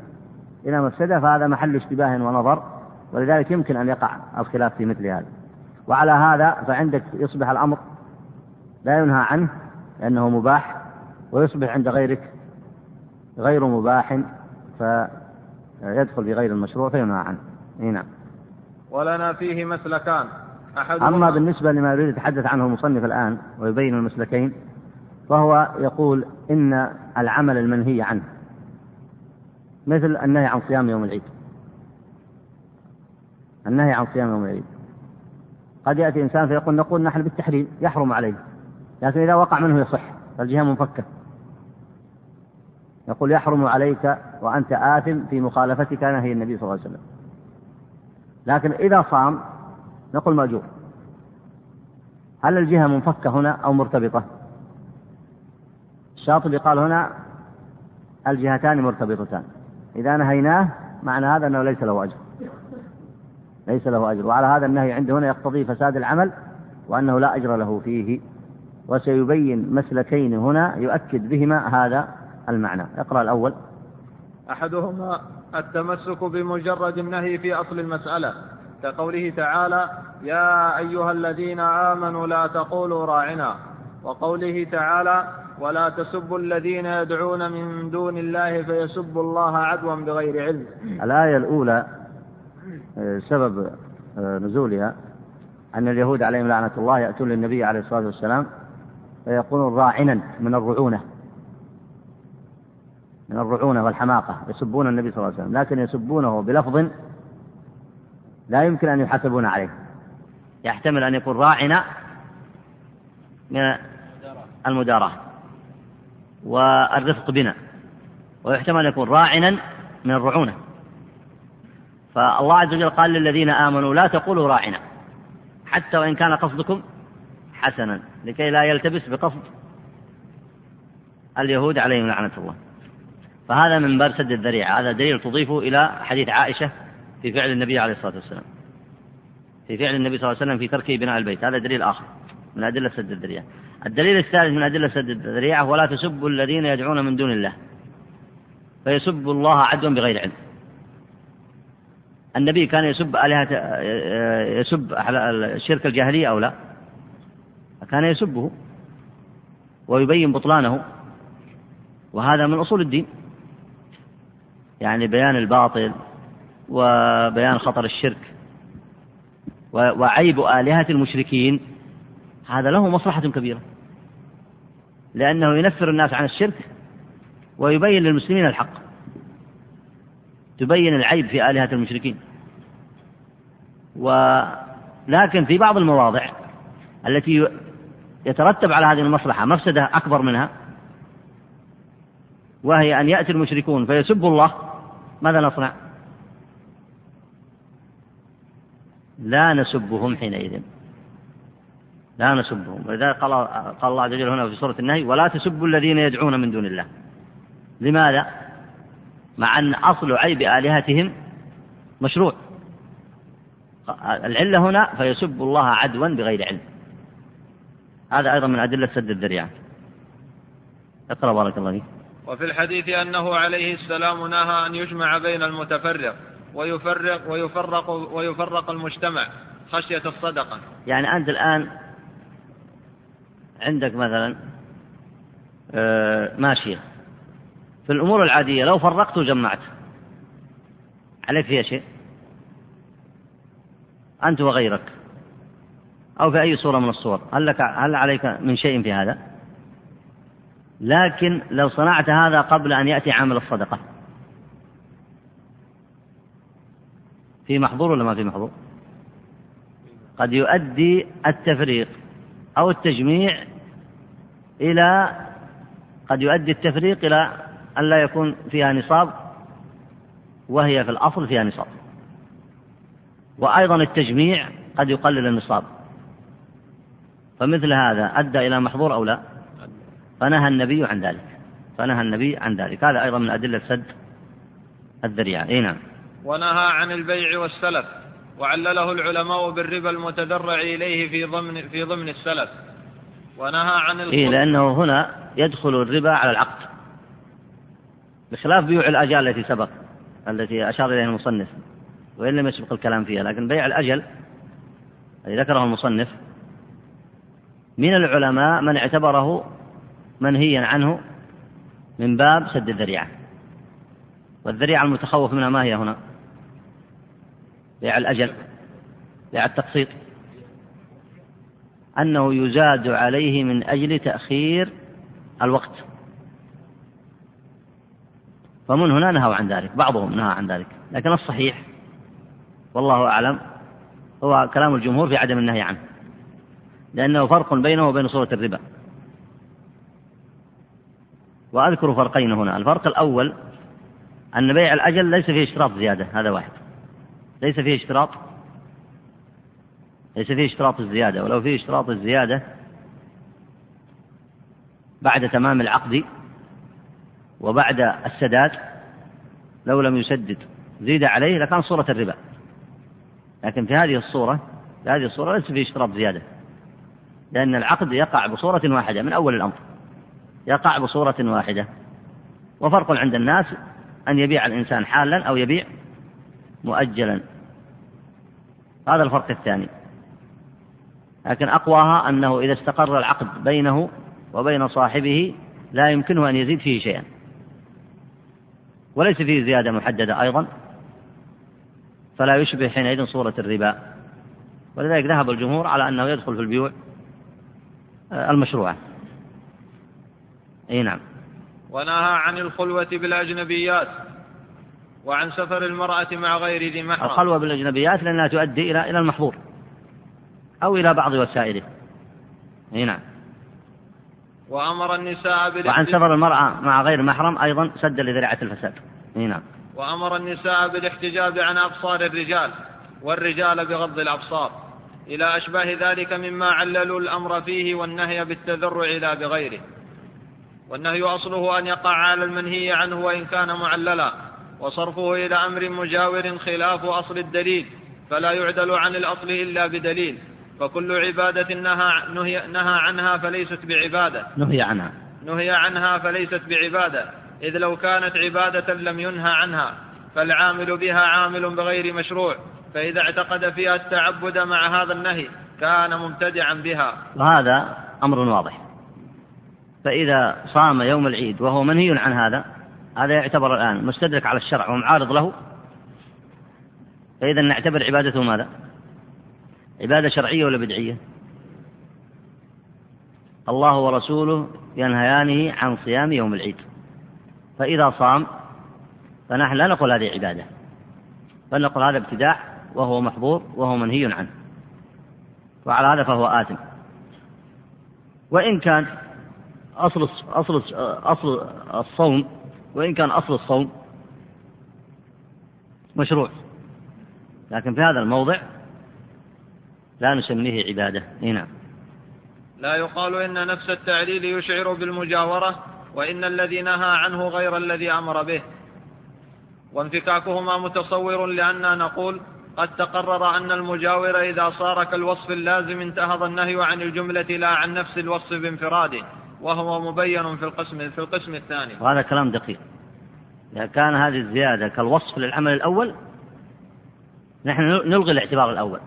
إلى مفسدة فهذا محل اشتباه ونظر ولذلك يمكن أن يقع الخلاف في مثل هذا. وعلى هذا فعندك يصبح الأمر لا ينهى عنه لأنه مباح ويصبح عند غيرك غير مباح فيدخل في غير المشروع فينهى عنه. إي نعم. ولنا فيه مسلكان. أما بالنسبة لما يريد يتحدث عنه المصنف الآن ويبين المسلكين فهو يقول إن العمل المنهي عنه مثل النهي عن صيام يوم العيد. النهي عن صيام يوم العيد. قد يأتي إنسان فيقول نقول نحن بالتحريم يحرم عليه. لكن إذا وقع منه يصح فالجهة منفكة. يقول يحرم عليك وأنت آثم في مخالفتك نهي النبي صلى الله عليه وسلم. لكن إذا صام نقول مأجور. هل الجهة منفكة هنا أو مرتبطة؟ الشاطبي قال هنا الجهتان مرتبطتان. إذا نهيناه معنى هذا أنه ليس له أجر. ليس له أجر. وعلى هذا النهي عنده هنا يقتضي فساد العمل وأنه لا أجر له فيه. وسيبين مسلكين هنا يؤكد بهما هذا المعنى. اقرأ الأول. أحدهما التمسك بمجرد النهي في أصل المسألة كقوله تعالى يا أيها الذين آمنوا لا تقولوا راعنا. وقوله تعالى ولا تسبوا الذين يدعون من دون الله فيسبوا الله عدوا بغير علم. الآية الأولى آه، سبب آه، نزولها أن اليهود عليهم لعنة الله يأتون للنبي عليه الصلاة والسلام فيقولون راعنا من الرعونة. من الرعونة والحماقة. يسبون النبي صلى الله عليه وسلم. لكن يسبونه بلفظ لا يمكن أن يحاسبون عليه. يحتمل أن يكون راعنا من المداراة والرفق بنا. ويحتمل أن يكون راعنا من الرعونة. فالله عز وجل قال للذين آمنوا لا تقولوا راعنا. حتى وإن كان قصدكم حسنا لكي لا يلتبس بقصد اليهود عليهم لعنة الله. فهذا من باب سد الذريعة. هذا دليل تضيفه إلى حديث عائشة في فعل النبي عليه الصلاة والسلام. في فعل النبي صلى الله عليه وسلم في تركه بناء البيت. هذا دليل آخر من أدلة سد الذريعة. الدليل الثالث من أدلة سد الذريعة ولا تسبوا الذين يدعون من دون الله. فيسبوا الله عدوا بغير علم. النبي كان يسب آلهة يسب الشرك الجاهلية أو لا؟ كان يسبه ويبين بطلانه وهذا من أصول الدين يعني بيان الباطل وبيان خطر الشرك وعيب آلهة المشركين هذا له مصلحة كبيرة لأنه ينفر الناس عن الشرك ويبين للمسلمين الحق تبين العيب في آلهة المشركين. ولكن في بعض المواضع التي يترتب على هذه المصلحة مفسدة أكبر منها وهي أن يأتي المشركون فيسبوا الله ماذا نصنع؟ لا نسبهم حينئذ. لا نسبهم. ولذلك قال قال الله عز وجل هنا في سورة النهي ولا تسبوا الذين يدعون من دون الله. لماذا؟ مع أن أصل عيب آلهتهم مشروع. العلة هنا فيسب الله عدوا بغير علم. هذا أيضا من أدلة سد الذريعة. اقرأ بارك الله فيك. وفي الحديث أنه عليه السلام نهى أن يجمع بين المتفرق ويفرق ويفرق ويفرق المجتمع خشية الصدقة. يعني أنت الآن عندك مثلا آه، ماشية. في الأمور العادية لو فرقت وجمعت. عليك فيها شيء؟ أنت وغيرك. أو في أي صورة من الصور هل لك هل عليك من شيء في هذا؟ لكن لو صنعت هذا قبل أن يأتي عامل الصدقة في محظور ولا ما في محظور؟ قد يؤدي التفريق أو التجميع إلى قد يؤدي التفريق إلى أن لا يكون فيها نصاب وهي في الأصل فيها نصاب وأيضا التجميع قد يقلل النصاب فمثل هذا أدى إلى محظور أو لا؟ فنهى النبي عن ذلك. فنهى النبي عن ذلك. هذا أيضا من أدلة سد الذريعة. أي نعم. ونهى عن البيع والسلف وعلله العلماء بالربا المتدرع إليه في ضمن في ضمن السلف. ونهى عن الخلق إيه لأنه هنا يدخل الربا على العقد بخلاف بيوع الآجال التي سبق التي أشار إليها المصنف وإن لم يسبق الكلام فيها. لكن بيع الأجل الذي ذكره المصنف من العلماء من اعتبره منهيا عنه من باب سد الذريعة. والذريعة المتخوف منها ما هي هنا؟ بيع الأجل بيع التقسيط. أنه يزاد عليه من أجل تأخير الوقت. فمن هنا نهوا عن ذلك بعضهم نهى عن ذلك لكن الصحيح والله أعلم هو كلام الجمهور في عدم النهي عنه. لأنه فرق بينه وبين صورة الربا. وأذكر فرقين هنا. الفرق الأول أن بيع الأجل ليس فيه اشتراط زيادة. هذا واحد. ليس فيه اشتراط. ليس فيه اشتراط الزيادة. ولو فيه اشتراط الزيادة بعد تمام العقد وبعد السداد لو لم يسدد زيد عليه لكان صورة الربا. لكن في هذه الصورة في هذه الصورة ليس فيه اشتراط زيادة. لأن العقد يقع بصورة واحدة من أول الأمر. يقع بصورة واحدة. وفرق عند الناس أن يبيع الإنسان حالا أو يبيع مؤجلا. هذا الفرق الثاني. لكن أقواها أنه إذا استقر العقد بينه وبين صاحبه لا يمكنه أن يزيد فيه شيئا. وليس فيه زيادة محددة أيضا. فلا يشبه حينئذ صورة الربا. ولذلك ذهب الجمهور على أنه يدخل في البيوع المشروعة. أي نعم. ونهى عن الخلوة بالأجنبيات وعن سفر المرأة مع غير ذي محرم. الخلوة بالأجنبيات لأنها تؤدي إلى إلى المحظور أو إلى بعض وسائله. أي نعم. وأمر النساء وعن سفر المرأة مع غير محرم أيضا سدا لذريعة الفساد. أي نعم. وأمر النساء بالاحتجاب عن أبصار الرجال والرجال بغض الأبصار. إلى أشباه ذلك مما عللوا الأمر فيه والنهي بالتذرع لا بغيره. والنهي أصله أن يقع على المنهي عنه وإن كان معللا وصرفه إلى أمر مجاور خلاف أصل الدليل فلا يعدل عن الأصل إلا بدليل. فكل عبادة نهى, نهي, نهى عنها فليست بعبادة. نهي عنها. نهي عنها فليست بعبادة. إذ لو كانت عبادة لم ينهى عنها فالعامل بها عامل بغير مشروع. فإذا اعتقد فيها التعبد مع هذا النهي كان مبتدعا بها وهذا أمر واضح فإذا صام يوم العيد وهو منهي عن هذا هذا يعتبر الآن مستدرك على الشرع ومعارض له فإذا نعتبر عبادته ماذا؟ عبادة شرعية ولا بدعية؟ الله ورسوله ينهيانه عن صيام يوم العيد فإذا صام فنحن لا نقول هذه عبادة بل نقول هذا ابتداع وهو محظور وهو منهي عنه. وعلى هذا فهو آثم. وإن كان أصل أصل أصل الصوم وإن كان أصل الصوم مشروع. لكن في هذا الموضع لا نسميه عبادة. نعم. لا يقال إن نفس التعليل يشعر بالمجاورة وإن الذي نهى عنه غير الذي أمر به. وانفكاكهما متصور لأننا نقول قد تقرر أن المجاور إذا صار كالوصف اللازم انتهض النهي عن الجملة لا عن نفس الوصف بانفراده وهو مبين في القسم في القسم الثاني. وهذا كلام دقيق. إذا كان هذه الزيادة كالوصف للعمل الأول نحن نلغي الاعتبار الأول.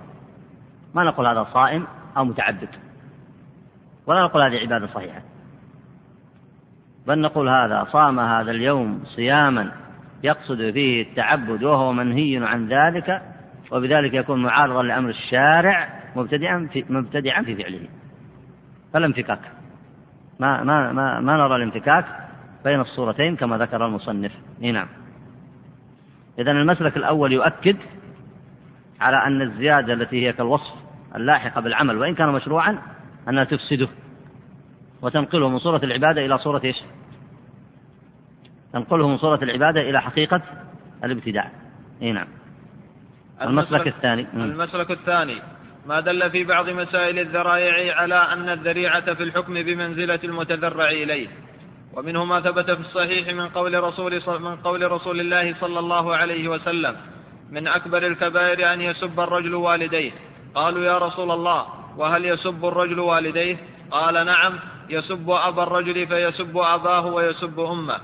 ما نقول هذا صائم أو متعبد. ولا نقول هذه عبادة صحيحة. بل نقول هذا صام هذا اليوم صياما يقصد فيه التعبد وهو منهي عن ذلك وبذلك يكون معارضا لأمر الشارع مبتدعا في مبتدعا في فعله. فلا انفكاك. ما ما ما, ما نرى الانفكاك بين الصورتين كما ذكر المصنف. نعم. إذا المسلك الأول يؤكد على أن الزيادة التي هي كالوصف اللاحقة بالعمل وإن كان مشروعا أنها تفسده وتنقله من صورة العبادة إلى صورة إيش؟ تنقله من صورة العبادة إلى حقيقة الابتداع إي نعم. المسلك الثاني. المسلك الثاني. ما دل في بعض مسائل الذرائع على أن الذريعة في الحكم بمنزلة المتذرع إليه. ومنه ما ثبت في الصحيح من قول رسول من قول رسول الله صلى الله عليه وسلم من أكبر الكبائر أن يسب الرجل والديه. قالوا يا رسول الله وهل يسب الرجل والديه؟ قال نعم يسب أبا الرجل فيسب أباه ويسب أمه.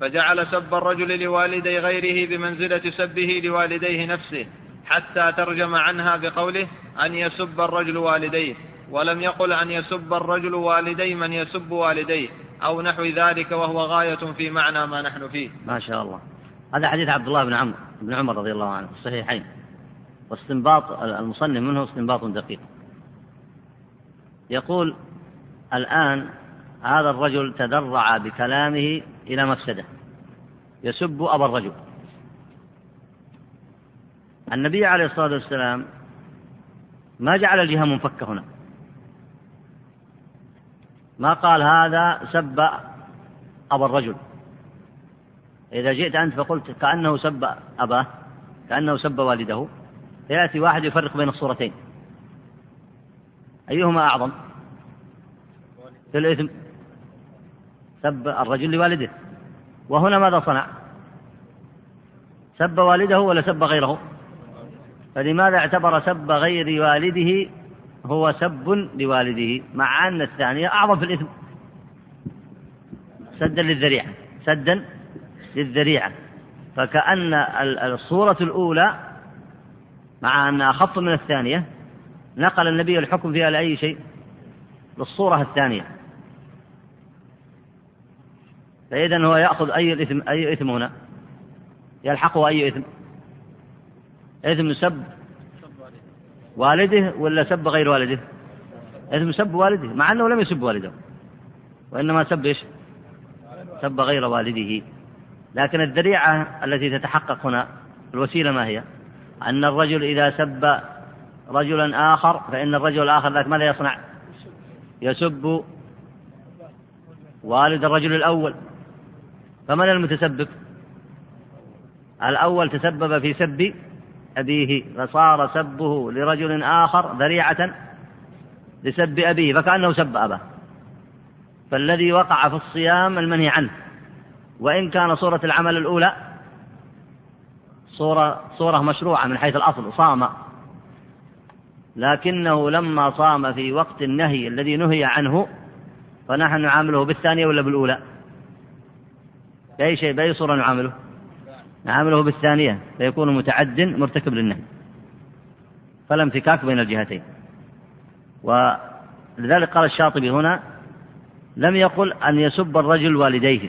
فجعل سب الرجل لوالدي غيره بمنزلة سبه لوالديه نفسه. حتى ترجم عنها بقوله أن يسب الرجل والديه ولم يقل أن يسب الرجل والدي من يسب والديه أو نحو ذلك وهو غاية في معنى ما نحن فيه. ما شاء الله. هذا حديث عبد الله بن عمرو بن عمر رضي الله عنه في الصحيحين. واستنباط المصنف منه استنباط دقيق. يقول الآن هذا الرجل تذرع بكلامه إلى مفسدة. يسب أبا الرجل. النبي عليه الصلاة والسلام ما جعل الجهة منفكة هنا. ما قال هذا سب أبا الرجل. إذا جئت أنت فقلت كأنه سب أباه كأنه سب والده فيأتي واحد يفرق بين الصورتين. أيهما أعظم؟ في الإثم. سب الرجل لوالده. وهنا ماذا صنع؟ سب والده ولا سب غيره؟ فلماذا اعتبر سب غير والده هو سب لوالده؟ مع أن الثانية أعظم في الإثم. سدا للذريعة. سدا للذريعة. فكأن الصورة الأولى مع أنها أخف من الثانية نقل النبي الحكم فيها لأي شيء؟ للصورة الثانية. فإذا هو يأخذ أي الإثم أي إثم هنا؟ يلحقه أي إثم؟ إثم سب والده ولا سب غير والده؟ إثم سب والده مع أنه لم يسب والده وإنما سب إيش؟ سب غير والده. لكن الذريعة التي تتحقق هنا الوسيلة ما هي؟ أن الرجل إذا سب رجلا آخر فإن الرجل الآخر ذاك ماذا يصنع. يسب والد الرجل الأول. فمن المتسبب؟ الأول تسبب في سب أبيه فصار سبه لرجل آخر ذريعة لسب أبيه فكأنه سب أباه فالذي وقع في الصيام المنهي عنه وإن كان صورة العمل الأولى صورة صورة مشروعة من حيث الأصل صام لكنه لما صام في وقت النهي الذي نهي عنه فنحن نعامله بالثانية ولا بالأولى؟ بأي شيء بأي صورة نعامله؟ نعامله بالثانية فيكون متعد مرتكب للنهي. فلا امتكاك بين الجهتين. ولذلك قال الشاطبي هنا لم يقل أن يسب الرجل والديه.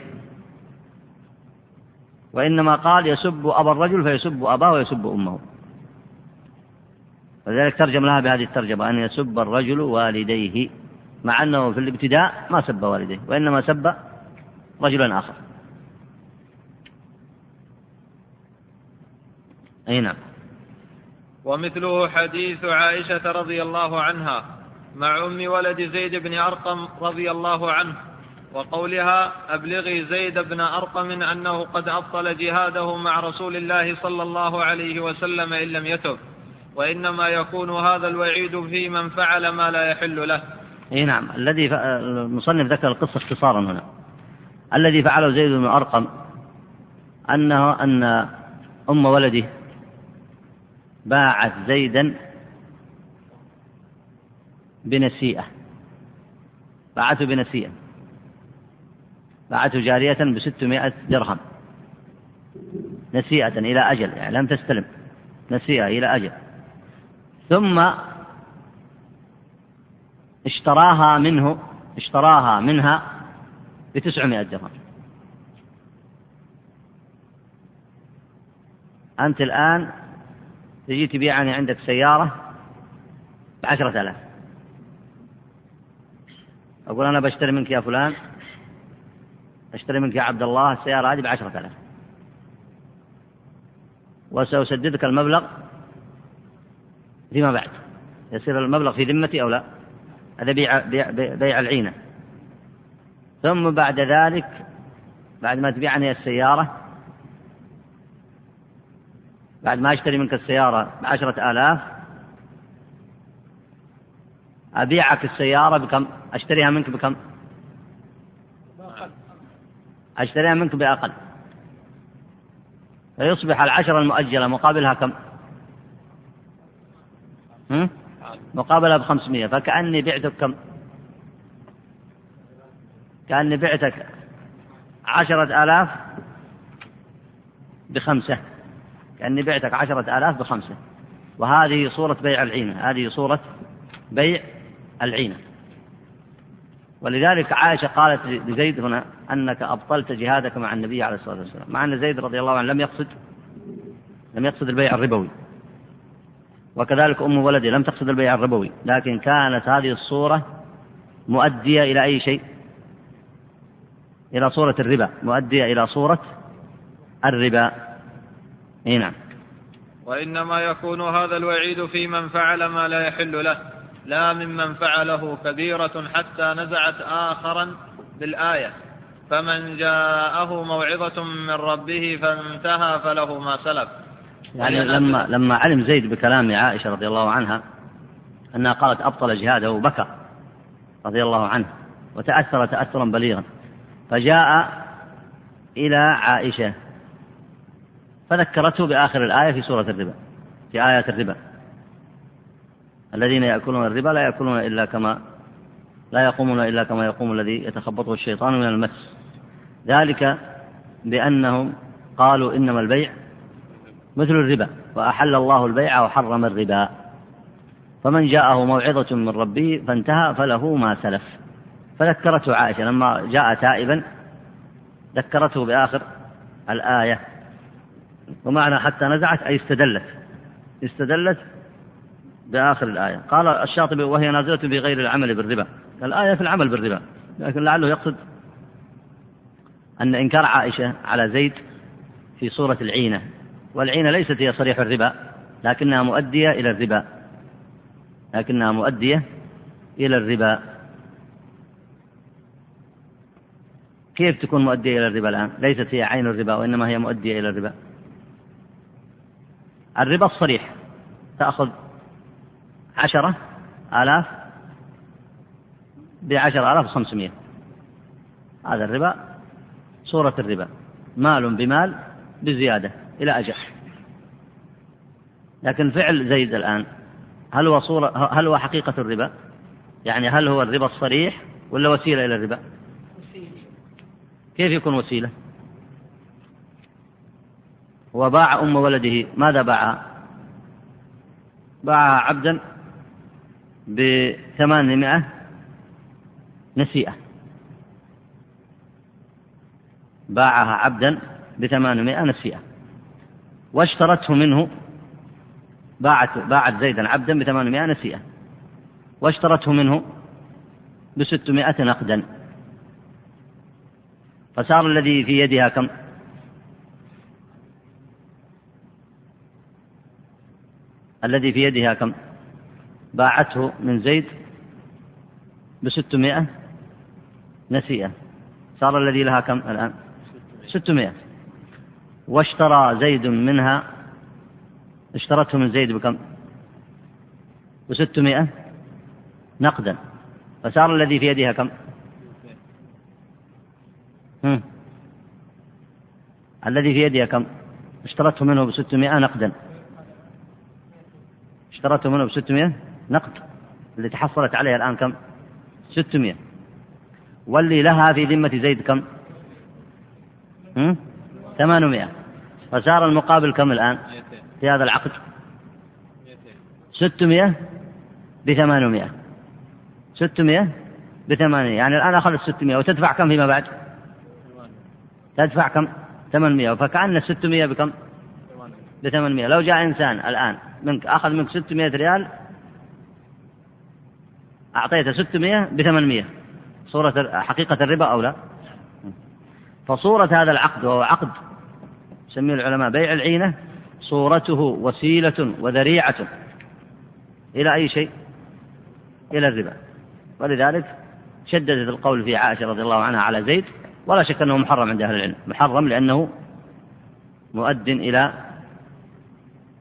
وإنما قال يسب أبا الرجل فيسب أباه ويسب أمه. ولذلك ترجم لها بهذه الترجمة أن يسب الرجل والديه مع أنه في الابتداء ما سب والديه وإنما سب رجلا آخر. أي نعم. ومثله حديث عائشة رضي الله عنها مع أم ولد زيد بن أرقم رضي الله عنه وقولها أبلغي زيد بن أرقم أنه قد أبطل جهاده مع رسول الله صلى الله عليه وسلم إن لم يتب وإنما يكون هذا الوعيد في من فعل ما لا يحل له. أي نعم. الذي المصنف ذكر القصة اختصارا هنا. الذي فعله زيد بن أرقم أنه أن أم ولده باعت زيدا بنسيئة. باعته بنسيئة. باعته جارية بستمائة درهم. نسيئة إلى أجل يعني لم تستلم. نسيئة إلى أجل. ثم اشتراها منه اشتراها منها بتسعمائة درهم. أنت الآن تجي تبيعني عندك سيارة بعشرة آلاف. أقول أنا بشتري منك يا فلان أشتري منك يا عبد الله السيارة هذه بعشرة آلاف. وسأسددك المبلغ فيما بعد. يصير المبلغ في ذمتي أو لا؟ هذا بيع, بيع, بيع العينة. ثم بعد ذلك بعد ما تبيعني السيارة بعد ما أشتري منك السيارة بعشرة آلاف أبيعك السيارة بكم؟ أشتريها منك بكم؟ أشتريها منك بأقل. فيصبح العشرة المؤجلة مقابلها كم؟ مقابلها بخمسمية. فكأني بعتك كم؟ كأني بعتك عشرة آلاف بخمسة. كأني بعتك عشرة آلاف بخمسة. وهذه صورة بيع العينة. هذه صورة بيع العينة. ولذلك عائشة قالت لزيد هنا أنك أبطلت جهادك مع النبي عليه الصلاة والسلام. مع أن زيد رضي الله عنه لم يقصد لم يقصد البيع الربوي. وكذلك أم ولده لم تقصد البيع الربوي. لكن كانت هذه الصورة مؤدية إلى أي شيء؟ إلى صورة الربا. مؤدية إلى صورة الربا. إي نعم. وإنما يكون هذا الوعيد في من فعل ما لا يحل له لا ممن فعله كبيرة حتى نزعت آخرا بالآية. فمن جاءه موعظة من ربه فانتهى فله ما سلف. يعني لما لما علم زيد بكلام عائشة رضي الله عنها أنها قالت أبطل جهاده بكى رضي الله عنه وتأثر تأثرا بليغا فجاء إلى عائشة فذكرته بآخر الآية في سورة الربا في آيات الربا. الذين يأكلون الربا لا يأكلون إلا كما لا يقومون إلا كما يقوم الذي يتخبطه الشيطان من المس. ذلك بأنهم قالوا إنما البيع مثل الربا وأحل الله البيع وحرم الربا. فمن جاءه موعظة من ربه فانتهى فله ما سلف. فذكرته عائشة لما جاء تائبا ذكرته بآخر الآية. ومعنى حتى نزعت أي استدلت. استدلت بآخر الآية. قال الشاطبي وهي نازلة في غير العمل بالربا. الآية في العمل بالربا. لكن لعله يقصد أن إنكار عائشة على زيد في صورة العينة. والعينة ليست هي صريح الربا لكنها مؤدية إلى الربا. لكنها مؤدية إلى الربا. كيف تكون مؤدية إلى الربا الآن؟ ليست هي عين الربا وإنما هي مؤدية إلى الربا. الربا الصريح تأخذ عشرة آلاف بعشر آلاف وخمسمائة هذا الربا صورة الربا مال بمال بزيادة إلى أجل لكن فعل زيد الآن هل هو صورة هل هو حقيقة الربا؟ يعني هل هو الربا الصريح ولا وسيلة إلى الربا؟ كيف يكون وسيلة؟ وباع أم ولده. ماذا باعها؟ باعها عبدا بثمانمائة نسيئة. باعها عبدا بثمانمائة نسيئة. واشترته منه باعت باعت زيدا عبدا بثمانمائة نسيئة. واشترته منه بستمائة نقدا. فصار الذي في يدها كم؟ الذي في يدها كم؟ باعته من زيد بستمائة نسيئة. صار الذي لها كم الآن؟ ستمائة. واشترى زيد منها اشترته من زيد بكم؟ بستمائة نقدا. فصار الذي في يدها كم؟ هم. الذي في يدها كم؟ اشترته منه بستمائة نقدا. اشترته منه بستمائة نقد اللي تحصلت عليها الآن كم؟ ستمائة واللي لها في ذمة زيد كم؟ ثمانمائة فصار المقابل كم الآن؟ في هذا العقد؟ ستمائة بثمانمائة ستمائة بثمانية يعني الآن أخذت ستمائة وتدفع كم فيما بعد؟ تدفع كم؟ ثمانمائة فكأن الستمائة بكم؟ بثمانمائة لو جاء إنسان الآن منك أخذ منك ستمائة ريال أعطيته ستمائة بثمانمائة. صورة حقيقة الربا أو لا؟ فصورة هذا العقد وهو عقد يسميه العلماء بيع العينة صورته وسيلة وذريعة إلى أي شيء؟ إلى الربا. ولذلك شددت القول في عائشة رضي الله عنها على زيد ولا شك أنه محرم عند أهل العلم. محرم لأنه مؤد إلى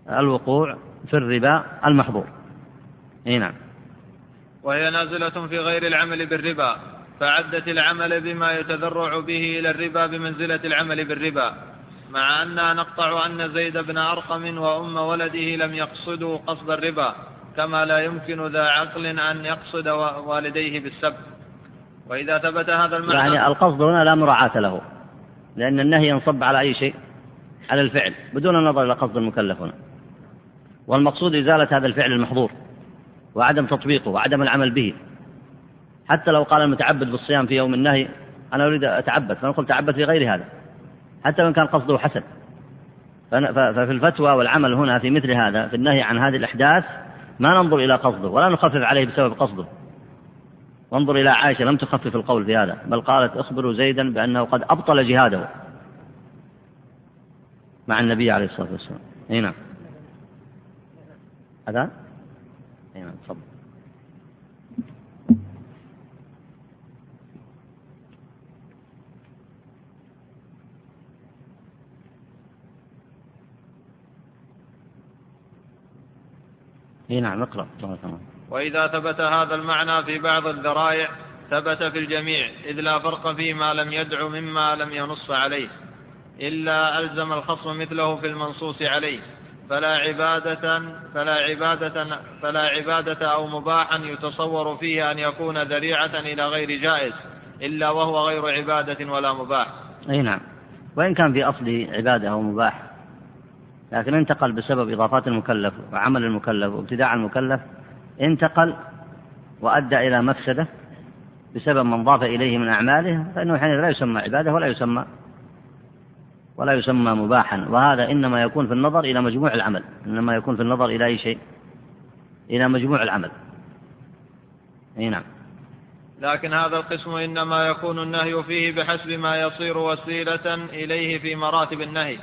الوقوع في الربا المحظور. إي نعم. وهي نازلة في غير العمل بالربا فعدت العمل بما يتذرع به إلى الربا بمنزلة العمل بالربا مع أننا نقطع أن زيد بن أرقم وأم ولده لم يقصدوا قصد الربا كما لا يمكن ذا عقل أن يقصد والديه بالسب. وإذا ثبت هذا المعنى يعني القصد هنا لا مراعاة له لأن النهي ينصب على أي شيء؟ على الفعل بدون النظر إلى قصد المكلف هنا. والمقصود إزالة هذا الفعل المحظور وعدم تطبيقه وعدم العمل به. حتى لو قال المتعبد بالصيام في يوم النهي أنا أريد أتعبد فنقول تعبد في غير هذا. حتى وإن كان قصده حسن. ففي الفتوى والعمل هنا في مثل هذا في النهي عن هذه الأحداث ما ننظر إلى قصده ولا نخفف عليه بسبب قصده. وانظر إلى عائشة لم تخفف القول في هذا بل قالت اخبروا زيدا بأنه قد أبطل جهاده. مع النبي عليه الصلاة والسلام. نعم. هذا اي نعم تفضل. إي نعم اقرأ. وإذا ثبت هذا المعنى في بعض الذرائع ثبت في الجميع إذ لا فرق فيما لم يدع مما لم ينص عليه إلا ألزم الخصم مثله في المنصوص عليه. فلا عبادة فلا عبادة فلا عبادة أو مباحا يتصور فيه أن يكون ذريعة إلى غير جائز إلا وهو غير عبادة ولا مباح. أي نعم. وإن كان في أصله عبادة أو مباح لكن انتقل بسبب إضافات المكلف وعمل المكلف وابتداع المكلف انتقل وأدى إلى مفسدة بسبب من ضاف إليه من أعماله فإنه حينئذ لا يسمى عبادة ولا يسمى ولا يسمى مباحا. وهذا إنما يكون في النظر إلى مجموع العمل. إنما يكون في النظر إلى أي شيء؟ إلى مجموع العمل. أي نعم. لكن هذا القسم إنما يكون النهي فيه بحسب ما يصير وسيلة إليه في مراتب النهي.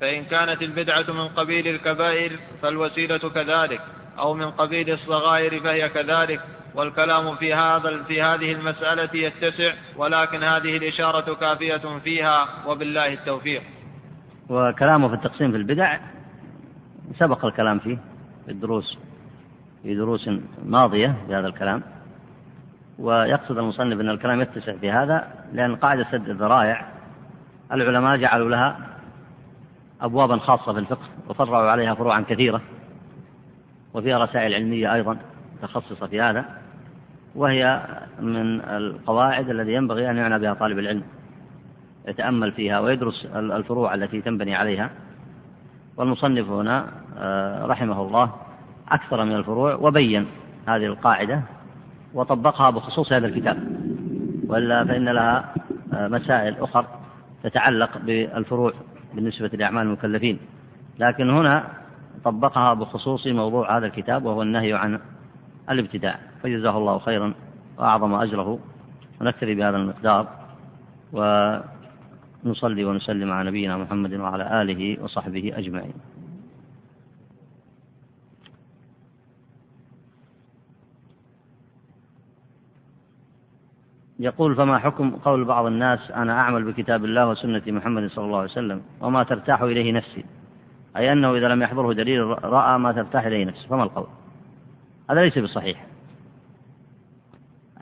فإن كانت البدعة من قبيل الكبائر فالوسيلة كذلك. أو من قبيل الصغائر فهي كذلك. والكلام في هذا في هذه المسألة يتسع ولكن هذه الإشارة كافية فيها وبالله التوفيق. وكلامه في التقسيم في البدع سبق الكلام فيه في الدروس في دروس ماضية بهذا الكلام. ويقصد المصنف أن الكلام يتسع في هذا لأن قاعدة سد الذرائع العلماء جعلوا لها أبوابا خاصة في الفقه وفرعوا عليها فروعا كثيرة وفيها رسائل علمية أيضا متخصصة في هذا وهي من القواعد الذي ينبغي أن يعنى بها طالب العلم. يتأمل فيها ويدرس الفروع التي تنبني عليها. والمصنف هنا آه، رحمه الله أكثر من الفروع وبين هذه القاعدة وطبقها بخصوص هذا الكتاب. وإلا فإن لها آه، مسائل أخرى تتعلق بالفروع بالنسبة لأعمال المكلفين. لكن هنا طبقها بخصوص موضوع هذا الكتاب وهو النهي عن الابتداع. فجزاه الله خيرا وأعظم أجره. ونكتفي بهذا المقدار. ونصلي ونسلم على نبينا محمد وعلى آله وصحبه أجمعين. يقول فما حكم قول بعض الناس أنا أعمل بكتاب الله وسنة محمد صلى الله عليه وسلم وما ترتاح إليه نفسي؟ أي أنه إذا لم يحضره دليل رأى ما ترتاح إليه نفسه فما القول؟ هذا ليس بصحيح.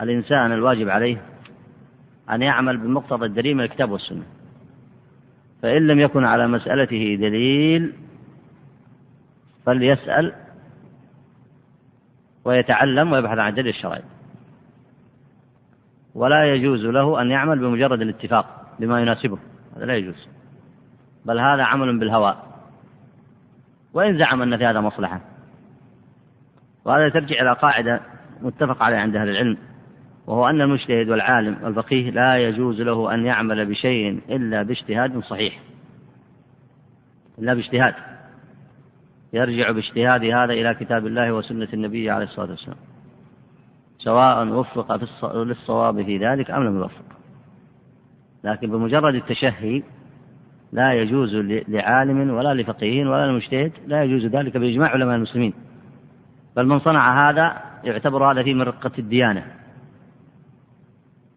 الإنسان الواجب عليه أن يعمل بمقتضى الدليل من الكتاب والسنة. فإن لم يكن على مسألته دليل فليسأل ويتعلم ويبحث عن دليل الشرعي ولا يجوز له أن يعمل بمجرد الاتفاق بما يناسبه. هذا لا يجوز. بل هذا عمل بالهوى. وإن زعم أن في هذا مصلحة. وهذا ترجع إلى قاعدة متفق عليها عند أهل العلم. وهو أن المجتهد والعالم والفقيه لا يجوز له أن يعمل بشيء إلا باجتهاد صحيح. إلا باجتهاد. يرجع باجتهاد هذا إلى كتاب الله وسنة النبي عليه الصلاة والسلام. سواء وفق في للصواب في ذلك أم لم يوفق. لكن بمجرد التشهي لا يجوز لعالم ولا لفقيه ولا لمجتهد لا يجوز ذلك بإجماع علماء المسلمين. بل من صنع هذا يعتبر هذا فيه من رقة الديانة.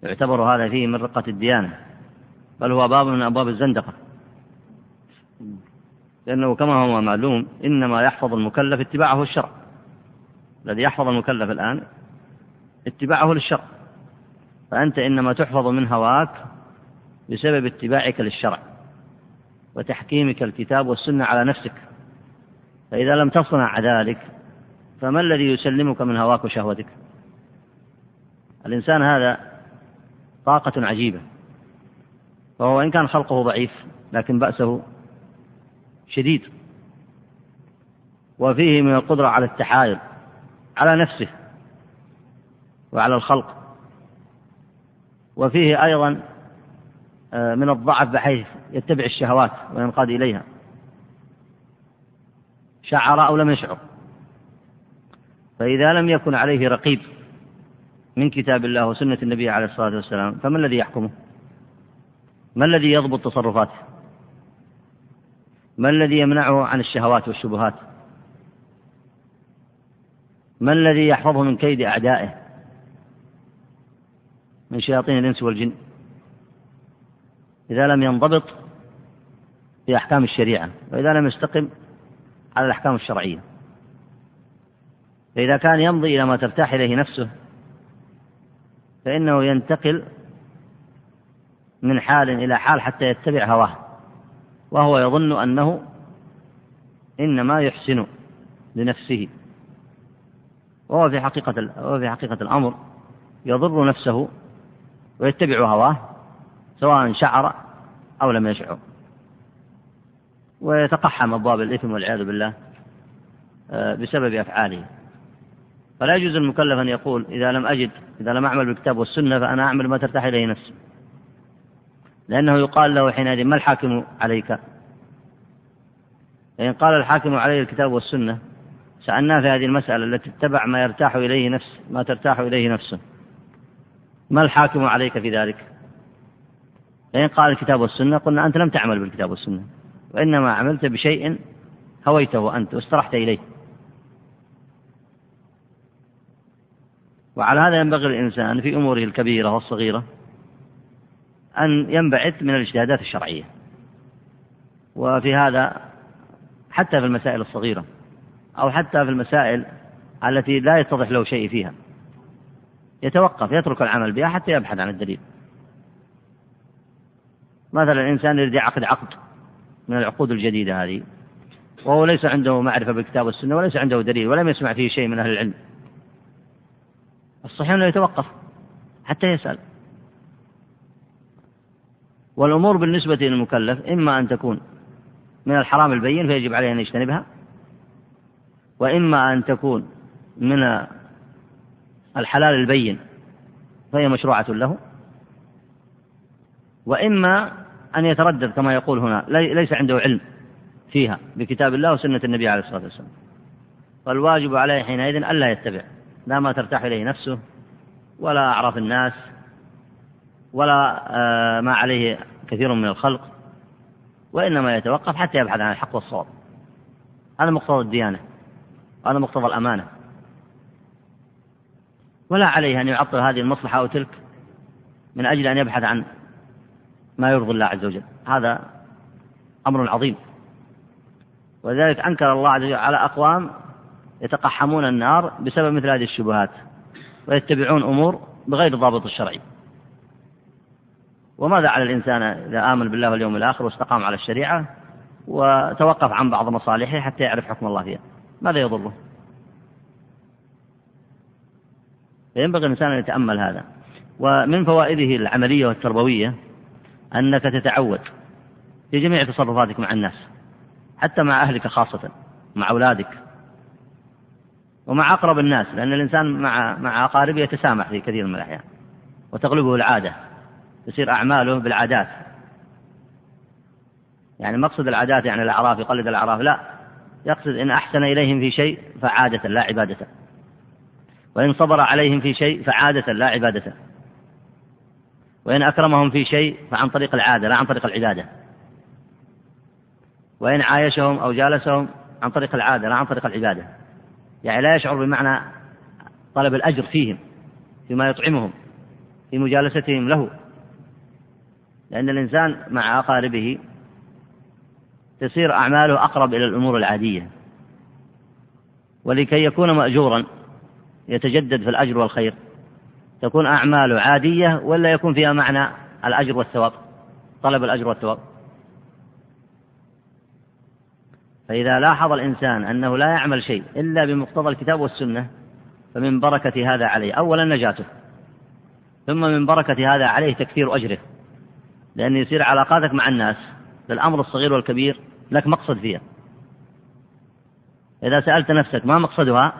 يعتبر هذا فيه من رقة الديانة بل هو باب من أبواب الزندقة. لأنه كما هو معلوم إنما يحفظ المكلف اتباعه الشرع. الذي يحفظ المكلف الآن اتباعه للشرع. فأنت إنما تحفظ من هواك بسبب اتباعك للشرع وتحكيمك الكتاب والسنة على نفسك. فإذا لم تصنع ذلك فما الذي يسلمك من هواك وشهوتك؟ الإنسان هذا طاقة عجيبة. وهو إن كان خلقه ضعيف لكن بأسه شديد. وفيه من القدرة على التحايل على نفسه وعلى الخلق. وفيه أيضا آه، من الضعف بحيث يتبع الشهوات وينقاد إليها. شعر أو لم يشعر. فإذا لم يكن عليه رقيب من كتاب الله وسنة النبي عليه الصلاة والسلام فما الذي يحكمه؟ ما الذي يضبط تصرفاته؟ ما الذي يمنعه عن الشهوات والشبهات؟ ما الذي يحفظه من كيد أعدائه؟ من شياطين الإنس والجن إذا لم ينضبط في أحكام الشريعة وإذا لم يستقم على الأحكام الشرعية فإذا كان يمضي إلى ما ترتاح إليه نفسه فإنه ينتقل من حال إلى حال حتى يتبع هواه وهو يظن أنه إنما يحسن لنفسه. وهو في حقيقة وهو في حقيقة الأمر يضر نفسه ويتبع هواه سواء شعر أو لم يشعر. ويتقحم أبواب الإثم والعياذ بالله آه، بسبب أفعاله. فلا يجوز المكلف أن يقول إذا لم أجد إذا لم أعمل بالكتاب والسنة فأنا أعمل ما ترتاح إليه نفسي. لأنه يقال له حينئذ ما الحاكم عليك؟ فإن قال الحاكم عليه الكتاب والسنة سألناه في هذه المسألة التي اتبع ما يرتاح إليه نفس ما ترتاح إليه نفسه. ما الحاكم عليك في ذلك؟ فإن قال الكتاب والسنة قلنا أنت لم تعمل بالكتاب والسنة وإنما عملت بشيء هويته أنت واسترحت إليه. وعلى هذا ينبغي الإنسان في أموره الكبيرة والصغيرة أن ينبعث من الاجتهادات الشرعية. وفي هذا حتى في المسائل الصغيرة أو حتى في المسائل التي لا يتضح له شيء فيها. يتوقف يترك العمل بها حتى يبحث عن الدليل. مثلا الإنسان يريد يعقد عقد من العقود الجديدة هذه وهو ليس عنده معرفة بالكتاب والسنة وليس عنده دليل ولم يسمع فيه شيء من أهل العلم. الصحيح أنه يتوقف حتى يسأل. والأمور بالنسبة للمكلف إما أن تكون من الحرام البين فيجب عليه أن يجتنبها وإما أن تكون من الحلال البين فهي مشروعة له وإما أن يتردد كما يقول هنا ليس عنده علم فيها بكتاب الله وسنة النبي عليه الصلاة والسلام. فالواجب عليه حينئذ ألا يتبع. لا ما ترتاح إليه نفسه ولا أعراف الناس ولا آه، ما عليه كثير من الخلق وإنما يتوقف حتى يبحث عن الحق والصواب. هذا مقتضى الديانة هذا مقتضى الأمانة. ولا عليه أن يعطل هذه المصلحة أو تلك من أجل أن يبحث عن ما يرضي الله عز وجل. هذا أمر عظيم. ولذلك أنكر الله عز وجل على أقوام يتقحمون النار بسبب مثل هذه الشبهات ويتبعون أمور بغير الضابط الشرعي وماذا على الإنسان إذا آمن بالله واليوم الآخر واستقام على الشريعة وتوقف عن بعض مصالحه حتى يعرف حكم الله فيها؟ ماذا يضره؟ فينبغي الإنسان أن يتأمل هذا. ومن فوائده العملية والتربوية أنك تتعود في جميع تصرفاتك مع الناس حتى مع أهلك خاصة مع أولادك. ومع أقرب الناس لأن الإنسان مع مع أقاربه يتسامح في كثير من الأحيان وتغلبه العادة تصير أعماله بالعادات. يعني مقصد العادات يعني الأعراف يقلد الأعراف لا يقصد إن أحسن إليهم في شيء فعادة لا عبادة. وإن صبر عليهم في شيء فعادة لا عبادة. وإن أكرمهم في شيء فعن طريق العادة لا عن طريق العبادة. وإن عايشهم أو جالسهم عن طريق العادة لا عن طريق العبادة. يعني لا يشعر بمعنى طلب الأجر فيهم فيما يطعمهم في مجالستهم له. لأن الإنسان مع أقاربه تصير أعماله أقرب إلى الأمور العادية. ولكي يكون مأجورا يتجدد في الأجر والخير. تكون أعماله عادية ولا يكون فيها معنى الأجر والثواب طلب الأجر والثواب. فإذا لاحظ الإنسان أنه لا يعمل شيء إلا بمقتضى الكتاب والسنة فمن بركة هذا عليه. أولا نجاته ثم من بركة هذا عليه تكثير أجره. لأن يصير علاقاتك مع الناس للأمر الصغير والكبير لك مقصد فيها. إذا سألت نفسك ما مقصدها؟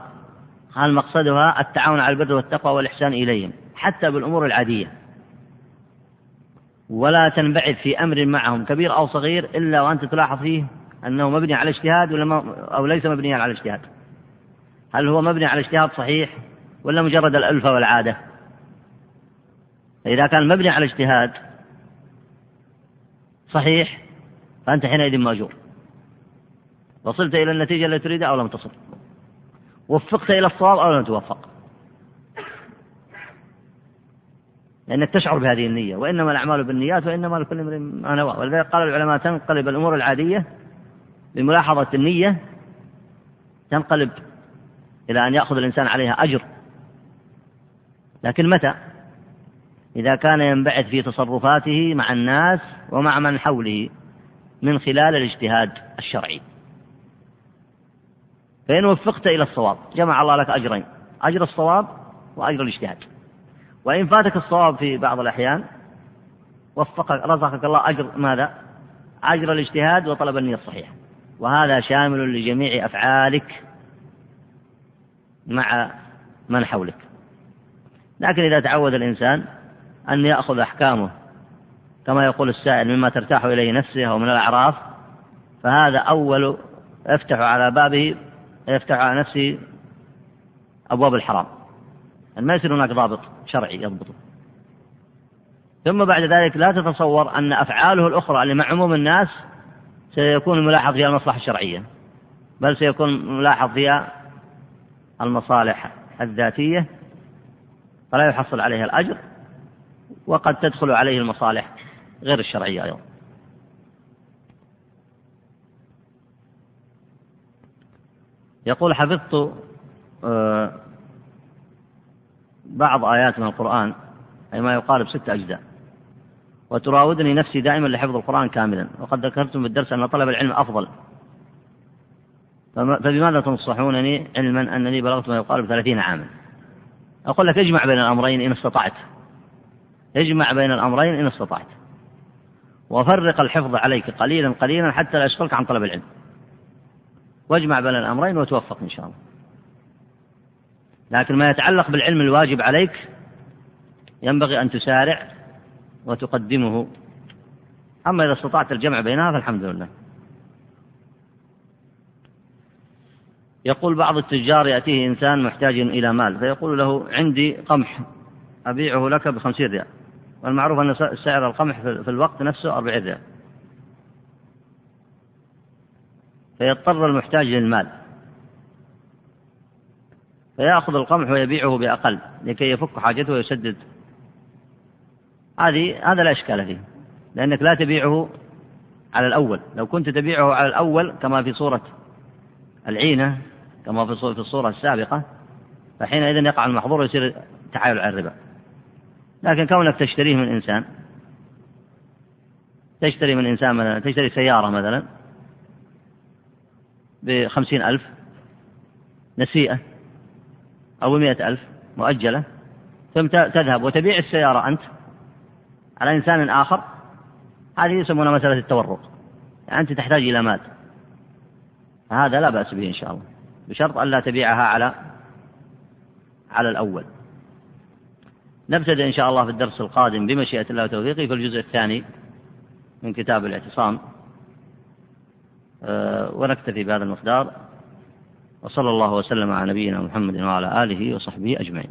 قال مقصدها التعاون على البر والتقوى والإحسان إليهم حتى بالأمور العادية. ولا تنبعث في أمر معهم كبير أو صغير إلا وأنت تلاحظ فيه أنه مبني على اجتهاد ولا ما أو ليس مبنيا على اجتهاد؟ هل هو مبني على اجتهاد صحيح ولا مجرد الألفة والعادة؟ إذا كان مبني على اجتهاد صحيح فأنت حينئذ مأجور. وصلت إلى النتيجة التي تريدها أو لم تصل. وفقت إلى الصواب أو لم توفق. لأنك تشعر بهذه النية وإنما الأعمال بالنيات وإنما لكل امرئ ما نوى. ولذلك قال العلماء تنقلب الأمور العادية بملاحظة النية تنقلب إلى أن يأخذ الإنسان عليها أجر لكن متى؟ إذا كان ينبعث في تصرفاته مع الناس ومع من حوله من خلال الاجتهاد الشرعي فإن وفقت إلى الصواب جمع الله لك أجرين أجر الصواب وأجر الاجتهاد وإن فاتك الصواب في بعض الأحيان وفقك رزقك الله أجر ماذا؟ أجر الاجتهاد وطلب النية الصحيحة وهذا شامل لجميع أفعالك مع من حولك. لكن إذا تعود الإنسان أن يأخذ أحكامه كما يقول السائل مما ترتاح إليه نفسه أو من الأعراف فهذا أول يفتح على بابه يفتح على نفسه أبواب الحرام. ما يصير هناك ضابط شرعي يضبطه. ثم بعد ذلك لا تتصور أن أفعاله الأخرى اللي مع عموم الناس سيكون ملاحظ فيها المصلحة الشرعية بل سيكون ملاحظ فيها المصالح الذاتية فلا يحصل عليها الأجر وقد تدخل عليه المصالح غير الشرعية أيضا. يقول حفظت آه، بعض آيات من القرآن أي ما يقارب ست أجزاء. وتراودني نفسي دائما لحفظ القرآن كاملا. وقد ذكرتم في الدرس أن طلب العلم أفضل. فبماذا تنصحونني علما أنني بلغت ما يقارب ثلاثين عاما؟ أقول لك اجمع بين الأمرين إن استطعت. اجمع بين الأمرين إن استطعت. وفرق الحفظ عليك قليلا قليلا حتى لا يشغلك عن طلب العلم. واجمع بين الأمرين وتوفق إن شاء الله. لكن ما يتعلق بالعلم الواجب عليك ينبغي أن تسارع وتقدمه. أما إذا استطعت الجمع بينها فالحمد لله. يقول بعض التجار يأتيه إنسان محتاج إلى مال فيقول له عندي قمح أبيعه لك بخمسين ريال. والمعروف أن سعر القمح في الوقت نفسه أربعين ريال. فيضطر المحتاج للمال. فيأخذ القمح ويبيعه بأقل لكي يفك حاجته ويسدد هذه هذا لا إشكال فيه لأنك لا تبيعه على الأول. لو كنت تبيعه على الأول كما في صورة العينة كما في الصورة السابقة فحينئذ يقع المحظور ويصير تعايل على الربا. لكن كونك تشتريه من إنسان تشتري من إنسان مثلا تشتري سيارة مثلا بخمسين ألف نسيئة أو بمئة ألف مؤجلة ثم تذهب وتبيع السيارة أنت على إنسان آخر هذه يسمونها مسألة التورق يعني أنت تحتاج إلى مال. هذا لا بأس به إن شاء الله بشرط ألا تبيعها على على الأول. نبتدئ إن شاء الله في الدرس القادم بمشيئة الله وتوفيقه في الجزء الثاني من كتاب الاعتصام. أه ونكتفي بهذا المقدار وصلى الله وسلم على نبينا محمد وعلى آله وصحبه أجمعين.